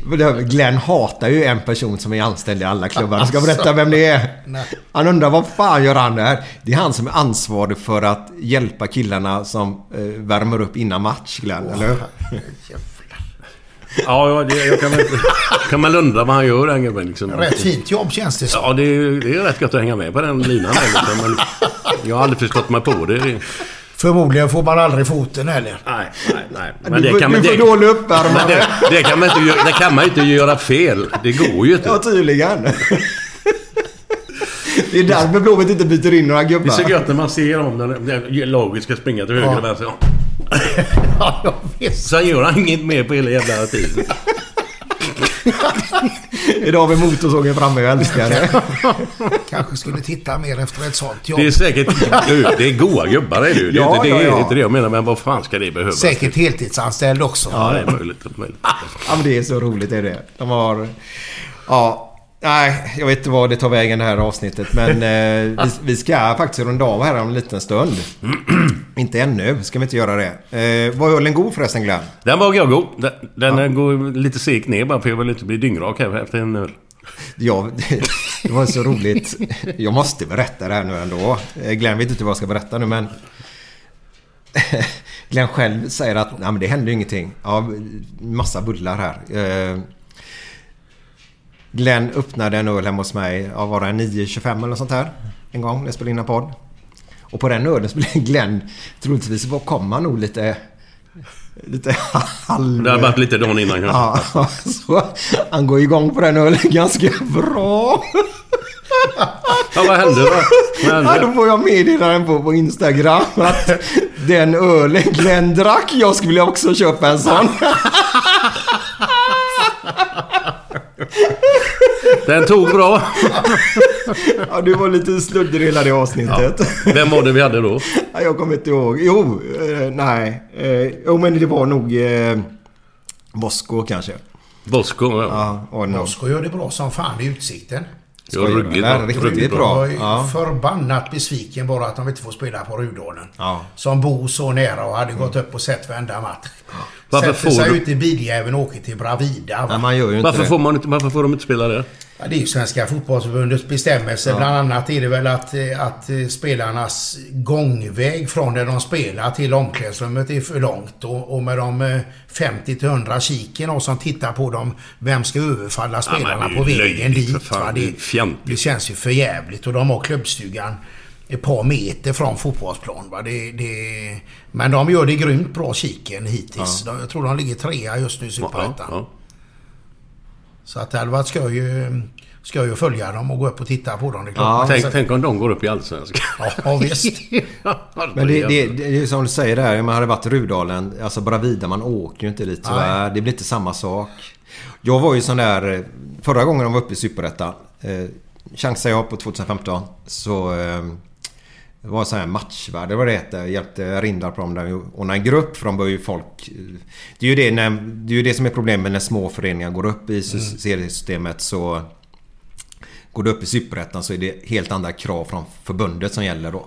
Glenn hatar ju en person som är anställd i alla klubbar. Jag ska Alltså. berätta vem det är. Nej. Han undrar vad fan gör han där? Det är han som är ansvarig för att hjälpa killarna som eh, värmer upp innan match, Glenn. Eller hur? Ja, det, jag kan, kan man undra vad han gör den gubben liksom. Rätt fint jobb känns det som. Ja, det är, det är rätt gött att hänga med på den linan. Liksom, men jag har aldrig förstått mig på det. Förmodligen får man aldrig foten heller. nej, nej, nej. du, man- får dålig uppvärmare. Det, det, kan man inte, göra- det kan man inte göra fel. Det går ju inte. Ja, tydligen. Det är därför Blåvitt inte byter in några Det är så gubbar. gött när man ser om den, den laget ska springa till höger Ja. och vänster. [laughs] Ja, jag vet. Sen gör han inget mer på hela jävla tiden. [laughs] Idag har vi motorsågen framme, jag älskar det. [laughs] Kanske skulle titta mer efter ett sånt jobb. Det är säkert... Du, det är goa gubbar är det ju. Det, Ja, det, ja, det är ja. inte det jag menar, men vad fan ska det behövas? Säkert heltidsanställd också. Ja, det är möjligt. det är möjligt. Ja, men det är så roligt är det. De har... Ja... Nej, jag vet inte vad det tar vägen det här avsnittet. Men eh, vi, vi ska faktiskt runda av här om en liten stund. [clears throat] inte ännu, ska vi inte göra det. Eh, var ölen god förresten Glenn? Den var god. Den, den går lite segt ner bara för jag vill inte bli dyngrak här efter en öl. Ja, [laughs] det var så roligt. Jag måste berätta det här nu ändå. Eh, Glenn vet inte vad jag ska berätta nu men... [laughs] Glenn själv säger att Nej, men det händer ju ingenting. Ja, massa bullar här. Eh, Glenn öppnade en öl hemma hos mig. Ja, var det 9.25 eller sånt här? En gång när jag spelade in en podd. Och på den ölen skulle Glenn troligtvis var- kom han nog lite... Lite halv... Det har varit lite dagen innan kanske. Ja, [laughs] så han går igång på den ölen ganska bra. Ja, vad hände då? Vad Ja, då hände? får jag meddela den på, på Instagram att den ölen Glenn drack, jag skulle också köpa en sån. [laughs] Den tog bra. [laughs] Ja, du var lite sluddig hela det avsnittet. Vem var det vi hade då? Ja, jag kommer inte ihåg. Jo, eh, nej. Eh, jo, men det var nog eh, Bosko kanske. Bosko. Ja. Ja. Moskva gör det bra som fan i Utsikten. Det var ruggigt bra. riktigt Ruggigt bra. Jag Ja. förbannat besviken bara att de inte får spela på Rudalen. Ja. Som bor så nära och hade gått upp och sett varenda match. Varför Sätter får sig du- ut i biljäveln och åker till Bravida. va? Nej, man gör ju inte Varför får, man inte, varför får de inte spela det? Ja, det är ju Svenska fotbollsförbundets bestämmelse. Bland annat är det väl att, eh, att eh, spelarnas gångväg från där de spelar till omklädningsrummet är för långt. Och, och med de eh, 50-100 kiken och som tittar på dem, vem ska överfalla spelarna är på vägen dit? fan. Det det känns ju för jävligt och de har klubbstugan ett par meter från fotbollsplan. Va? Det, det, men de gör det grymt bra kiken hittills. De, jag tror de ligger trea just nu i Ja, Superettan. Så att det hade varit skoj, eh, skoj att följa dem och gå upp och titta på dem. Det Ja, Tänk, tänk om de går upp i Allsvenskan. Ja, ja visst. [laughs] Men det, det, det är ju som du säger där, man hade varit Rudalen, alltså Bravida, man åker ju inte dit tyvärr. Det blir inte samma sak. Jag var ju sån där, förra gången de var uppe i Superettan, eh, chansade jag på 2015, så eh, det var sån här matchvärde, vad det heter. Hjälpte Rindar på dem där ordna en grupp för de bör ju folk... Det är ju det, när, det, är ju det som är problemet när små föreningar går upp i Mm. seriesystemet så... Går du upp i Superettan så är det helt andra krav från förbundet som gäller då.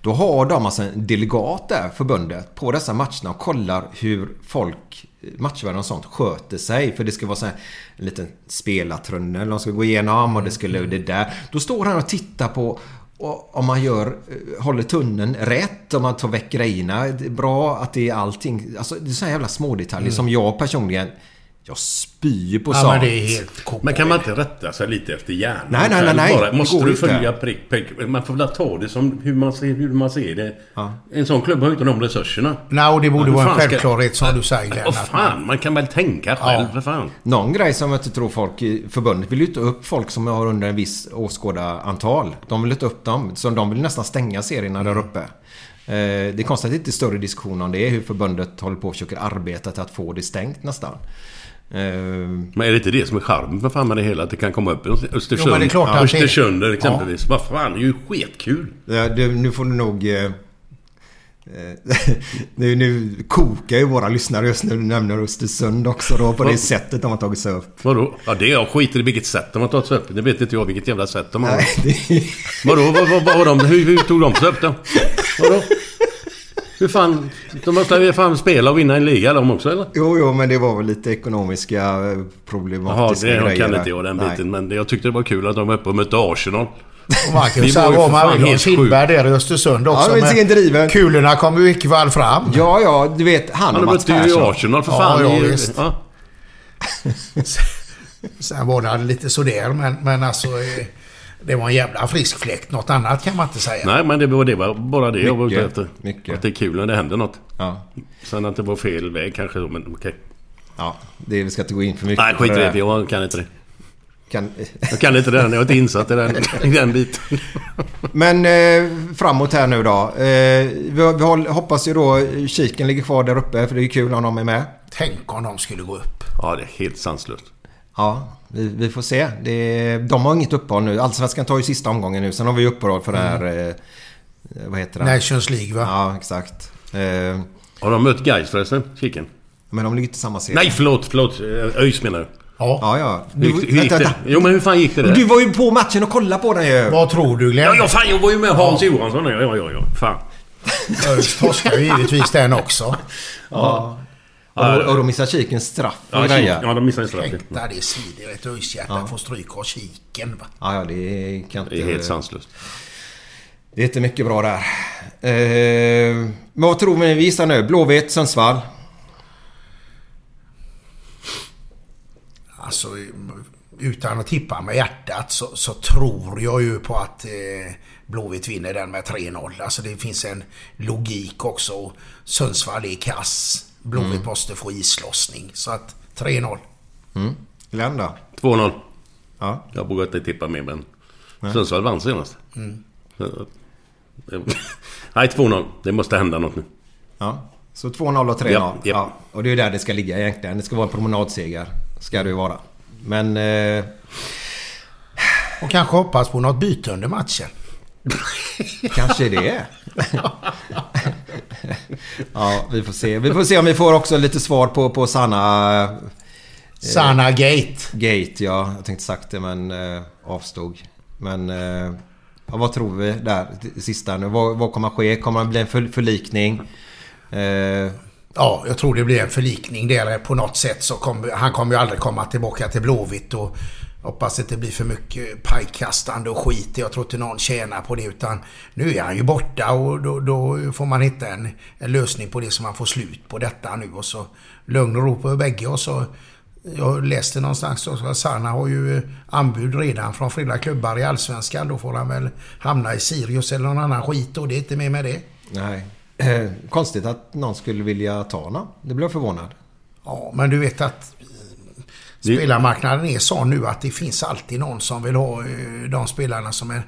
Då har de alltså en delegat där, förbundet, på dessa matcherna och kollar hur folk, matchvärdar och sånt, sköter sig. För det ska vara så här en liten spelartrunnel de ska gå igenom och det skulle det där. Då står han och tittar på och om man gör, eh, håller tunneln rätt, om man tar väck grejerna bra, att det är allting. Alltså det är så här jävla små detaljer som jag personligen, jag spyr på Ja, sånt. men det är helt koko. Men kan man inte rätta sig lite efter hjärnan? Nej, nej, nej, nej. Bara, måste du inte. följa prick, prick? Man får väl ta det som hur man ser, hur man ser det. En sån klubb har ju inte de resurserna. Nej, och det borde Ja, vara en fan ska- självklarhet som du säger. Åh att fan, man kan väl tänka själv för fan. Någon grej som jag inte tror folk i förbundet vill ju ta upp folk som har under en viss åskådarantal. De vill inte upp dem. Så de vill nästan stänga serierna där uppe. Eh, Det är konstigt att det inte är större diskussion om det. Hur förbundet håller på och försöker arbeta till att få det stängt nästan. Eh, Men är det inte det som är charmen för fan med det hela? Att det kan komma upp i Östersund. Jo, men det är klart att det- Östersund exempelvis. Vad fan, det är ju skitkul. Ja, det, nu får du nog... Eh, eh, [laughs] nu, nu kokar ju våra lyssnare just nu. Du nämner Östersund också då på det Vad? sättet de har tagit sig upp. Vadå? Ja, det är jag skiter i vilket sätt de har tagit sig upp. Det vet inte jag vilket jävla sätt de har. Nej, det, Vadå? Vad, vad, vad, har de, hur, hur tog de sig upp då? Vadå? Hur fan? De måste väl fan spela och vinna en liga de också eller? jo, jo, men det var väl lite ekonomiska eh, Jaha, problematiska det grejer. kan inte jag den Nej. biten. Men det- jag tyckte det var kul att de var uppe och mötte Arsenal. Och Vi ju var ju för fan helt Kindberg där i Östersund också. Ja, men men driven. kulorna kom ju i vilket fall fram. Ja, ja, du vet han Han och Mats mötte ju Persson. Arsenal för Ja, fan. ja, ju- visst. ja. [laughs] Sen var det lite sådär, men, men alltså... eh, Det var en jävla frisk fläkt. Något annat kan man inte säga. Nej, men det var, det var bara det jag var ute Mycket, efter. mycket. Att det är kul när det händer något. Ja. Sen att det var fel väg kanske då, men okej. ja, det vi ska inte gå in för mycket Nej, skit i det. Jag kan inte det. Kan, Jag kan inte den. Jag är inte insatt i den, i den biten. men eh, framåt här nu då. Eh, vi, vi håll- hoppas ju då kiken ligger kvar där uppe för det är kul om de är med. Tänk om de skulle gå upp. Ja, det är helt sanslöst. Ja, vi, vi får se. Det, de har inget uppehåll nu. Allsvenskan tar ju sista omgången nu. Sen har vi uppehåll för det här... Eh, vad heter det? Nations League va? Ja, exakt. Eh, Har de mött Gais förresten? Kiken? men de ligger inte i samma serie. Nej, förlåt, förlåt. Eh, ÖIS menar du? Ja. Ja, ja. Hur gick, hur gick vänta, det? vänta. Jo, men hur fan gick det där? Du var ju på matchen och kollade på den ju. Vad tror du Glenn? Ja, ja, fan jag var ju med Hans Johansson. Ja, ja, ja, ja. Fan. ÖIS torskar ju givetvis den också. Ja. Och då, och då missar kiken straff och Ja, ja de missade en straff. Tänk det svider ett ÖIS-hjärta. Får stryk av kiken va? Ja, ja, det kan inte... Det är helt sanslöst. Det är inte mycket bra där. Eh, men vad tror vi vi gissar nu? Blåvitt, Sundsvall? Alltså, utan att tippa med hjärtat så, så tror jag ju på att eh, Blåvitt vinner den med 3-0. Alltså det finns en logik också. Sundsvall är kass. Blåvitt måste få islossning. Så att 3-0. Mm. Glenn då? 2-0. Ja. Jag vågar inte tippa mer, men... Sundsvall vann senast. Så- [laughs] Nej, 2-0. Det måste hända något nu. ja. Så 2-0 och 3-0. Ja, ja. Och det är ju där det ska ligga egentligen. Det ska vara en promenadseger. Ska det ju vara. Men... Eh, Och kanske hoppas på något byte under matchen. [laughs] kanske det. [laughs] [laughs] ja, vi får se. Vi får se om vi får också lite svar på, på Sanna... eh, Sanna Gate. Gate, ja. Jag tänkte sagt det men eh, avstod. Men... Eh, ja, vad tror vi där? Sista nu. Vad, vad kommer att ske? Kommer det bli en för, förlikning? Eh, Ja, jag tror det blir en förlikning där på något sätt. Så kommer, han kommer ju aldrig komma tillbaka till Blåvitt. Och hoppas att det blir för mycket pajkastande och skit. Jag tror inte någon tjänar på det. Utan nu är han ju borta och då, då får man hitta en, en lösning på det så man får slut på detta nu. Och så lugn och ro på bägge. Och så, jag läste någonstans att Sanna har ju anbud redan från flera klubbar i Allsvenskan. Då får han väl hamna i Sirius eller någon annan skit och det är inte mer med det. nej. Eh, konstigt att någon skulle vilja ta honom. Det blev jag förvånad. Ja, men du vet att spelarmarknaden är sån nu att det finns alltid någon som vill ha eh, de spelarna som är...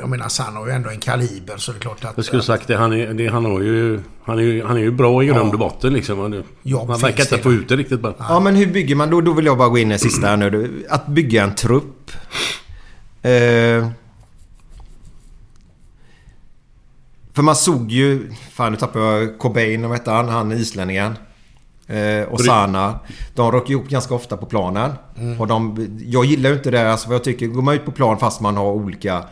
Jag menar, Sanna har ju ändå en kaliber så det är klart att... Jag skulle sagt det. Han är, det, han har ju... Han är ju, han är ju bra i grund och botten liksom. Ja, man verkar inte det. få ut det riktigt bara. Ja men hur bygger man då? Då vill jag bara gå in i sista här nu. Att bygga en trupp. Eh, för man såg ju... Fan nu tappade jag Cobain, vad hette han? Han islänningen. Eh, och Sana. De röker ihop ganska ofta på planen. Och de, jag gillar ju inte det. Alltså, för jag tycker, går man ut på plan fast man har olika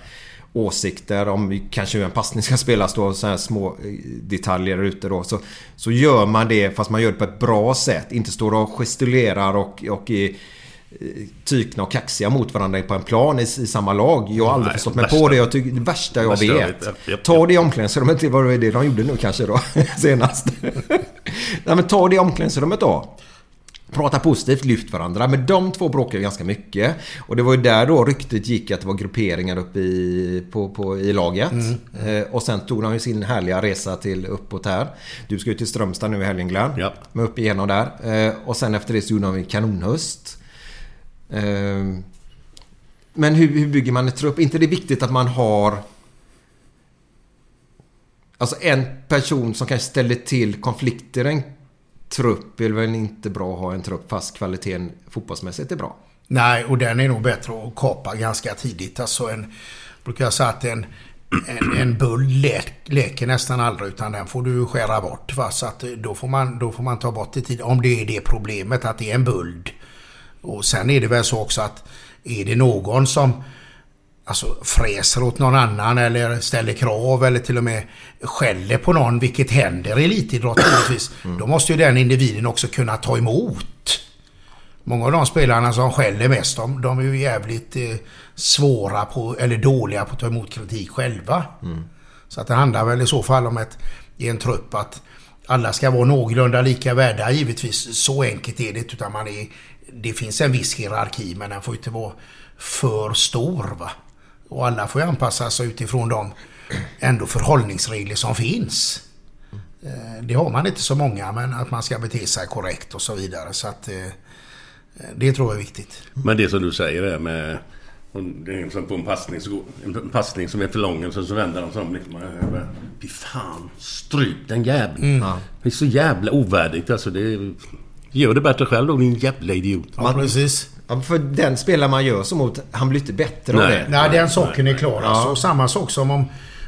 åsikter om kanske hur en passning ska spelas då. Så här små eh, detaljer ute då. Så, så gör man det fast man gör det på ett bra sätt. Inte står och gestikulerar och, och tykna och kaxiga mot varandra på en plan i, i samma lag. Jag har aldrig Nej, förstått mig värsta- på det. Jag tycker, det värsta jag värsta jag vet. Ta det i omklädningsrummet. Det var det de gjorde nu kanske då. [laughs] Senast. Nej men ta det i omklädningsrummet då. Prata positivt, lyft varandra. Men de två bråkar ju ganska mycket. Och det var ju där då ryktet gick att det var grupperingar uppe i, på, på, i laget. Eh, och sen tog de ju sin härliga resa till uppåt här. Du ska ju till Strömstad nu i helgen Glenn. Ja. Men upp igenom där. Eh, och sen efter det så gjorde de en kanonhöst. Ehm, men hur, hur bygger man en trupp? inte det är viktigt att man har Alltså en person som kanske ställer till konflikter i en trupp är väl inte bra att ha en trupp fast kvaliteten fotbollsmässigt är bra. Nej, och den är nog bättre att kapa ganska tidigt. Alltså en... Brukar jag säga att en, en, en bull läker nästan aldrig utan den får du skära bort. Va? Så att eh, då får, man, då får man ta bort det tid. Om det är det problemet att det är en buld. Och sen är det väl så också att är det någon som alltså fräser åt någon annan eller ställer krav eller till och med skäller på någon, vilket händer i elitidrott givetvis. Då måste ju den individen också kunna ta emot. Många av de spelarna som skäller mest, de, de är ju jävligt eh, svåra på, eller dåliga på att ta emot kritik själva. Så att det handlar väl i så fall om ett, i en trupp att alla ska vara någorlunda lika värda givetvis. Så enkelt är det utan man är, det finns en viss hierarki men den får inte vara för stor. Va? Och alla får ju anpassa sig utifrån de ändå förhållningsregler som finns. Eh, Det har man inte så många, men att man ska bete sig korrekt och så vidare. Så att eh, det tror jag är viktigt. Men det som du säger är med... och Det är som på en passning, så en passning som är för lång och så, så vänder de sig om liksom. Fy fan, stryp den jäveln. Det är så jävla ovärdigt alltså. Det, gör det bättre själv då din jävla idiot. Ja, precis. Ja, för den spelare man gör så mot, han blir inte bättre av Nej. det. Nej, den saken är klar. Ja. Alltså, samma sak som om,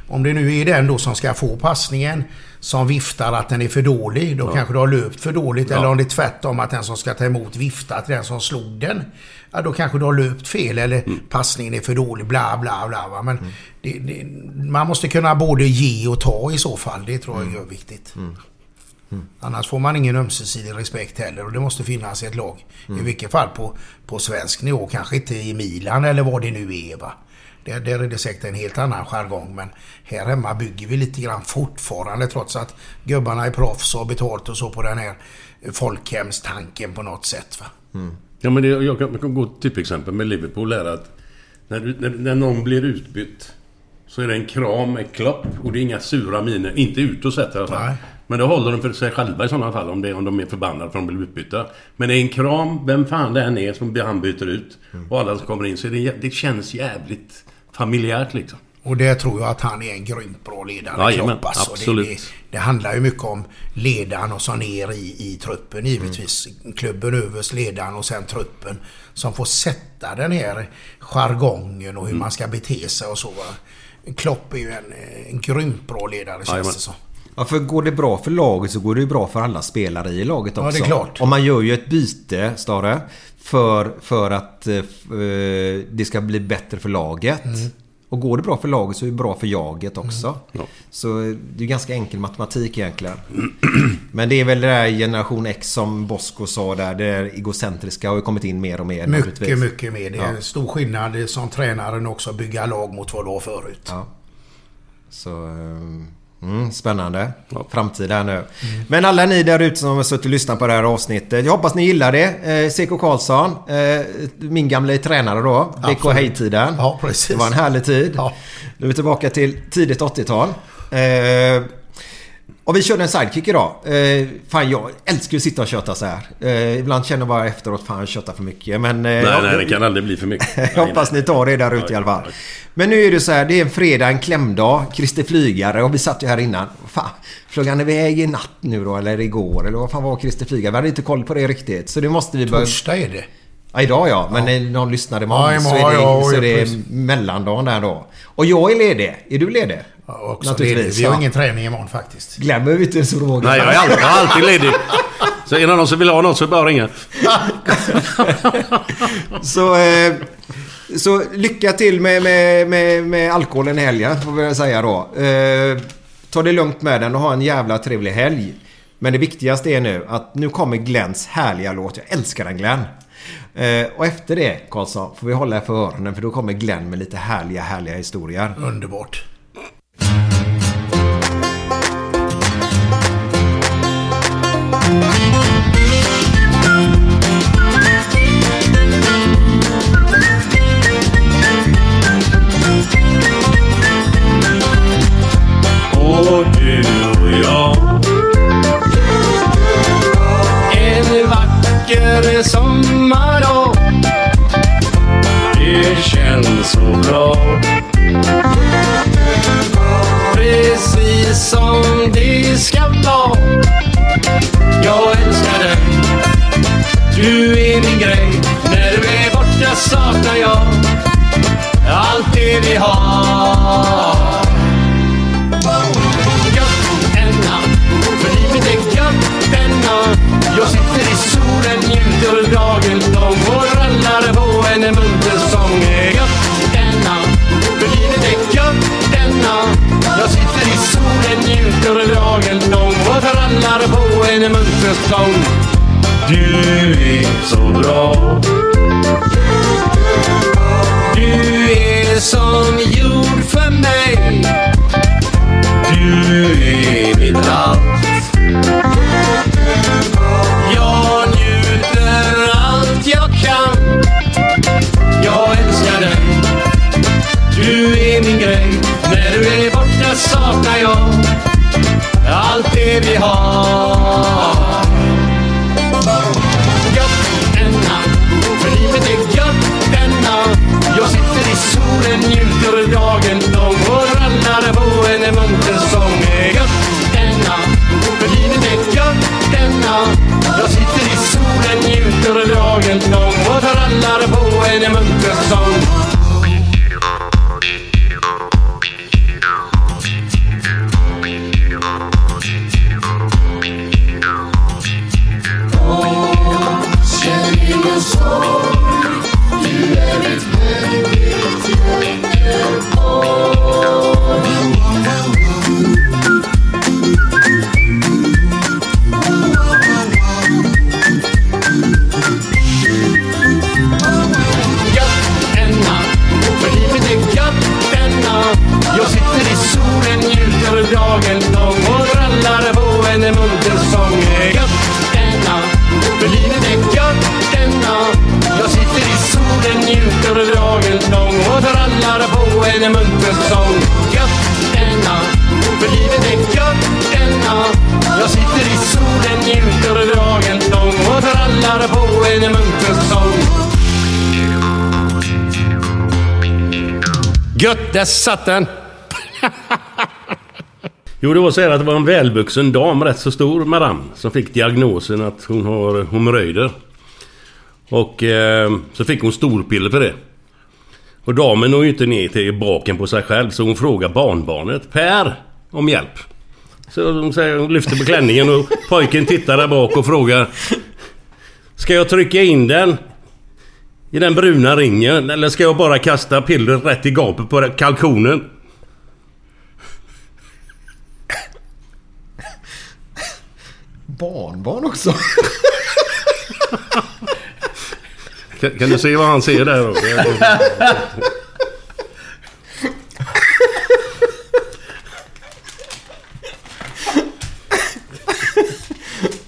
om det nu är den då som ska få passningen som viftar att den är för dålig. Då kanske du har löpt för dåligt. Ja. Eller om det är tvärtom att den som ska ta emot viftar till den som slog den. Ja, då kanske du har löpt fel eller passningen är för dålig. Bla, bla, bla. Va? Men det, det, man måste kunna både ge och ta i så fall. Det tror jag är viktigt. Annars får man ingen ömsesidig respekt heller och det måste finnas i ett lag. I vilket fall på, på svensk nivå, kanske inte i Milan eller vad det nu är. Va? Där, där är det säkert en helt annan jargong men här hemma bygger vi lite grann fortfarande trots att gubbarna är proffs och har betalt och så på den här folkhemstanken på något sätt. Va? Ja men det, jag kan, jag kan gå ett typexempel med Liverpool är att när, du, när, när någon blir utbytt så är det en kram, ett klapp och det är inga sura miner. Inte utåt sett i alla fall. Men det håller de för sig själva i sådana fall om, det, om de är förbannade för att de blir utbytta. Men det är en kram, vem fan det än är som han byter ut och alla som kommer in så det, det känns jävligt familjärt liksom. Och det tror jag att han är en grymt bra ledare. Jajamän, Klopp, alltså. absolut. Det, det, det handlar ju mycket om ledaren och så ner i, i truppen givetvis. Klubben överst, ledaren och sen truppen. Som får sätta den här jargongen och hur man ska bete sig och så. Klopp är ju en, en grymt bra ledare känns Jajamän. det som. Ja, för går det bra för laget så går det ju bra för alla spelare i laget Ja, också. det är klart. Och man gör ju ett byte, Stare, för, för att eh, eh, det ska bli bättre för laget. Mm. Och går det bra för laget så är det bra för jaget också. Ja. Så eh, det är ganska enkel matematik egentligen. [clears throat] Men det är väl det där generation X som Bosko sa där. Det där egocentriska har ju kommit in mer och mer Mycket, naturligtvis. mycket mer. Det är Ja. en stor skillnad som tränaren också bygga lag mot vad det var förut. Ja. Så... eh, Mm, spännande. Framtid här nu. Men alla ni där ute som har suttit och lyssnat på det här avsnittet. Jag hoppas ni gillar det. Eh, Seko Karlsson. Eh, min gamla tränare då. BK. Hej-tiden. Ja, precis. Det var en härlig tid. Ja. Nu är vi tillbaka till tidigt 80-tal. Eh, Och vi körde en sidekick idag. Eh, fan, jag älskar ju att sitta och köta så här. Eh, ibland känner jag bara efteråt, fan jag köttar för mycket. Men... Eh, Nej, jag, nej, det kan aldrig bli för mycket. [laughs] jag hoppas ni tar det där ute i alla fall. Men nu är det så här, det är en fredag, en klämdag. Christer Flygare och vi satt ju här innan. Fan, flög han iväg i natt nu då eller igår? Eller vad fan var Christer Flygare? Vi hade inte koll på det riktigt. Så det måste vi börja... Torsdag är det. Ja, idag ja. Men när någon lyssnar imorgon, Ja, så är det, ja, så är ja, det mellandagen där då. Och jag är ledig. Är du ledig? Också Naturligtvis, ledig. Vi har ja. ingen träning imorgon faktiskt. Glömmer vi inte så Roger. Nej, jag är alltid, jag är alltid ledig. Så är det någon som vill ha något så bara ringa. [laughs] Så, eh, så lycka till med, med, med, med alkoholen i helgen får vi säga då. Eh, ta det lugnt med den och ha en jävla trevlig helg. Men det viktigaste är nu att nu kommer Glens härliga låt. Jag älskar den Glenn. Eh, och efter det Karlsson får vi hålla er för öronen för då kommer Glenn med lite härliga härliga historier. Underbart. Sommardag. Det känns så bra. Precis som det ska vara. Jag älskar dig. Du är min grej. När du är borta saknar jag allt det vi har. Gött denna, för livet är gött denna Jag sitter i solen, njuter dagen. Lång och rallar på en munter sång Gött denna, för livet är gött denna Jag sitter i solen, njuter dagen. Lång och rallar på en munter sång Du är så bra. Du är som jord för mig. Du är satt den! [laughs] Jo, det var så här att det var en välvuxen dam, rätt så stor madam, som fick diagnosen att hon har hemorrojder. Och eh, så fick hon storpiller för det. Och damen når ju inte ner till baken på sig själv så hon frågar barnbarnet Per om hjälp. Så hon, säger, hon lyfter på klänningen och pojken tittar där bak och frågar Ska jag trycka in den i den bruna ringen eller ska jag bara kasta pillret rätt i gapet på kalkonen? Barnbarn också. Kan, kan du se vad han ser där [laughs]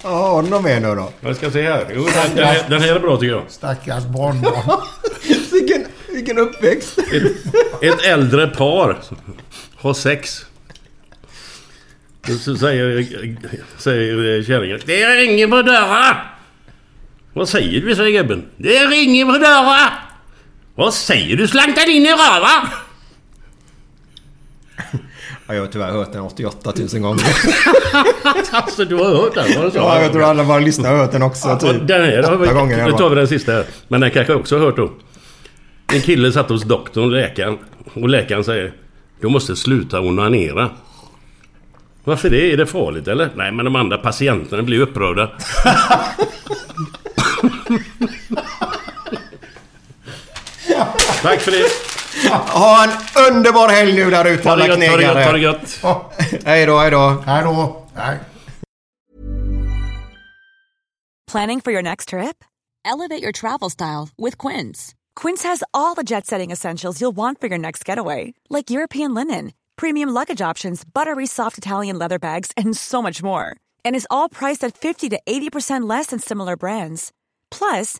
Ja, har du något mer nu då? Jag ska se här. Jo, den, den, här- den här är bra tycker jag. Stackars barnbarn. [laughs] vilken, vilken uppväxt. Ett, ett äldre par har sex. Så säger, säger kärringen. Det ringer på dörren! Vad säger du, säger gubben. Det ringer på dörren! Vad säger du? Slank den in i röva! Ja, jag har tyvärr hört den 88 000 gånger. [laughs] alltså du har hört den? Vad du sa? Ja, jag tror alla bara lyssnar har hört den också. Ja, Typ. den här har vi, åtta gånger. Nu tar vi den sista här. Men den kanske också har hört då. En kille satt hos doktorn, läkaren. Och läkaren säger Du måste sluta onanera. Varför det? Är det farligt eller? Nej men de andra patienterna blir upprörda. [laughs] Tack för det. [laughs] Ha en underbar helg nu där ute alla gött, ta det gött, knegare. ta det gött. Hej då, hej då. Hej då. Hej. Planning for your next trip? Elevate your travel style with Quince. Quince has all the jet setting essentials you'll want for your next getaway, like European linen, premium luggage options, buttery soft Italian leather bags, and so much more. And is all priced at 50 to 80% less than similar brands. Plus,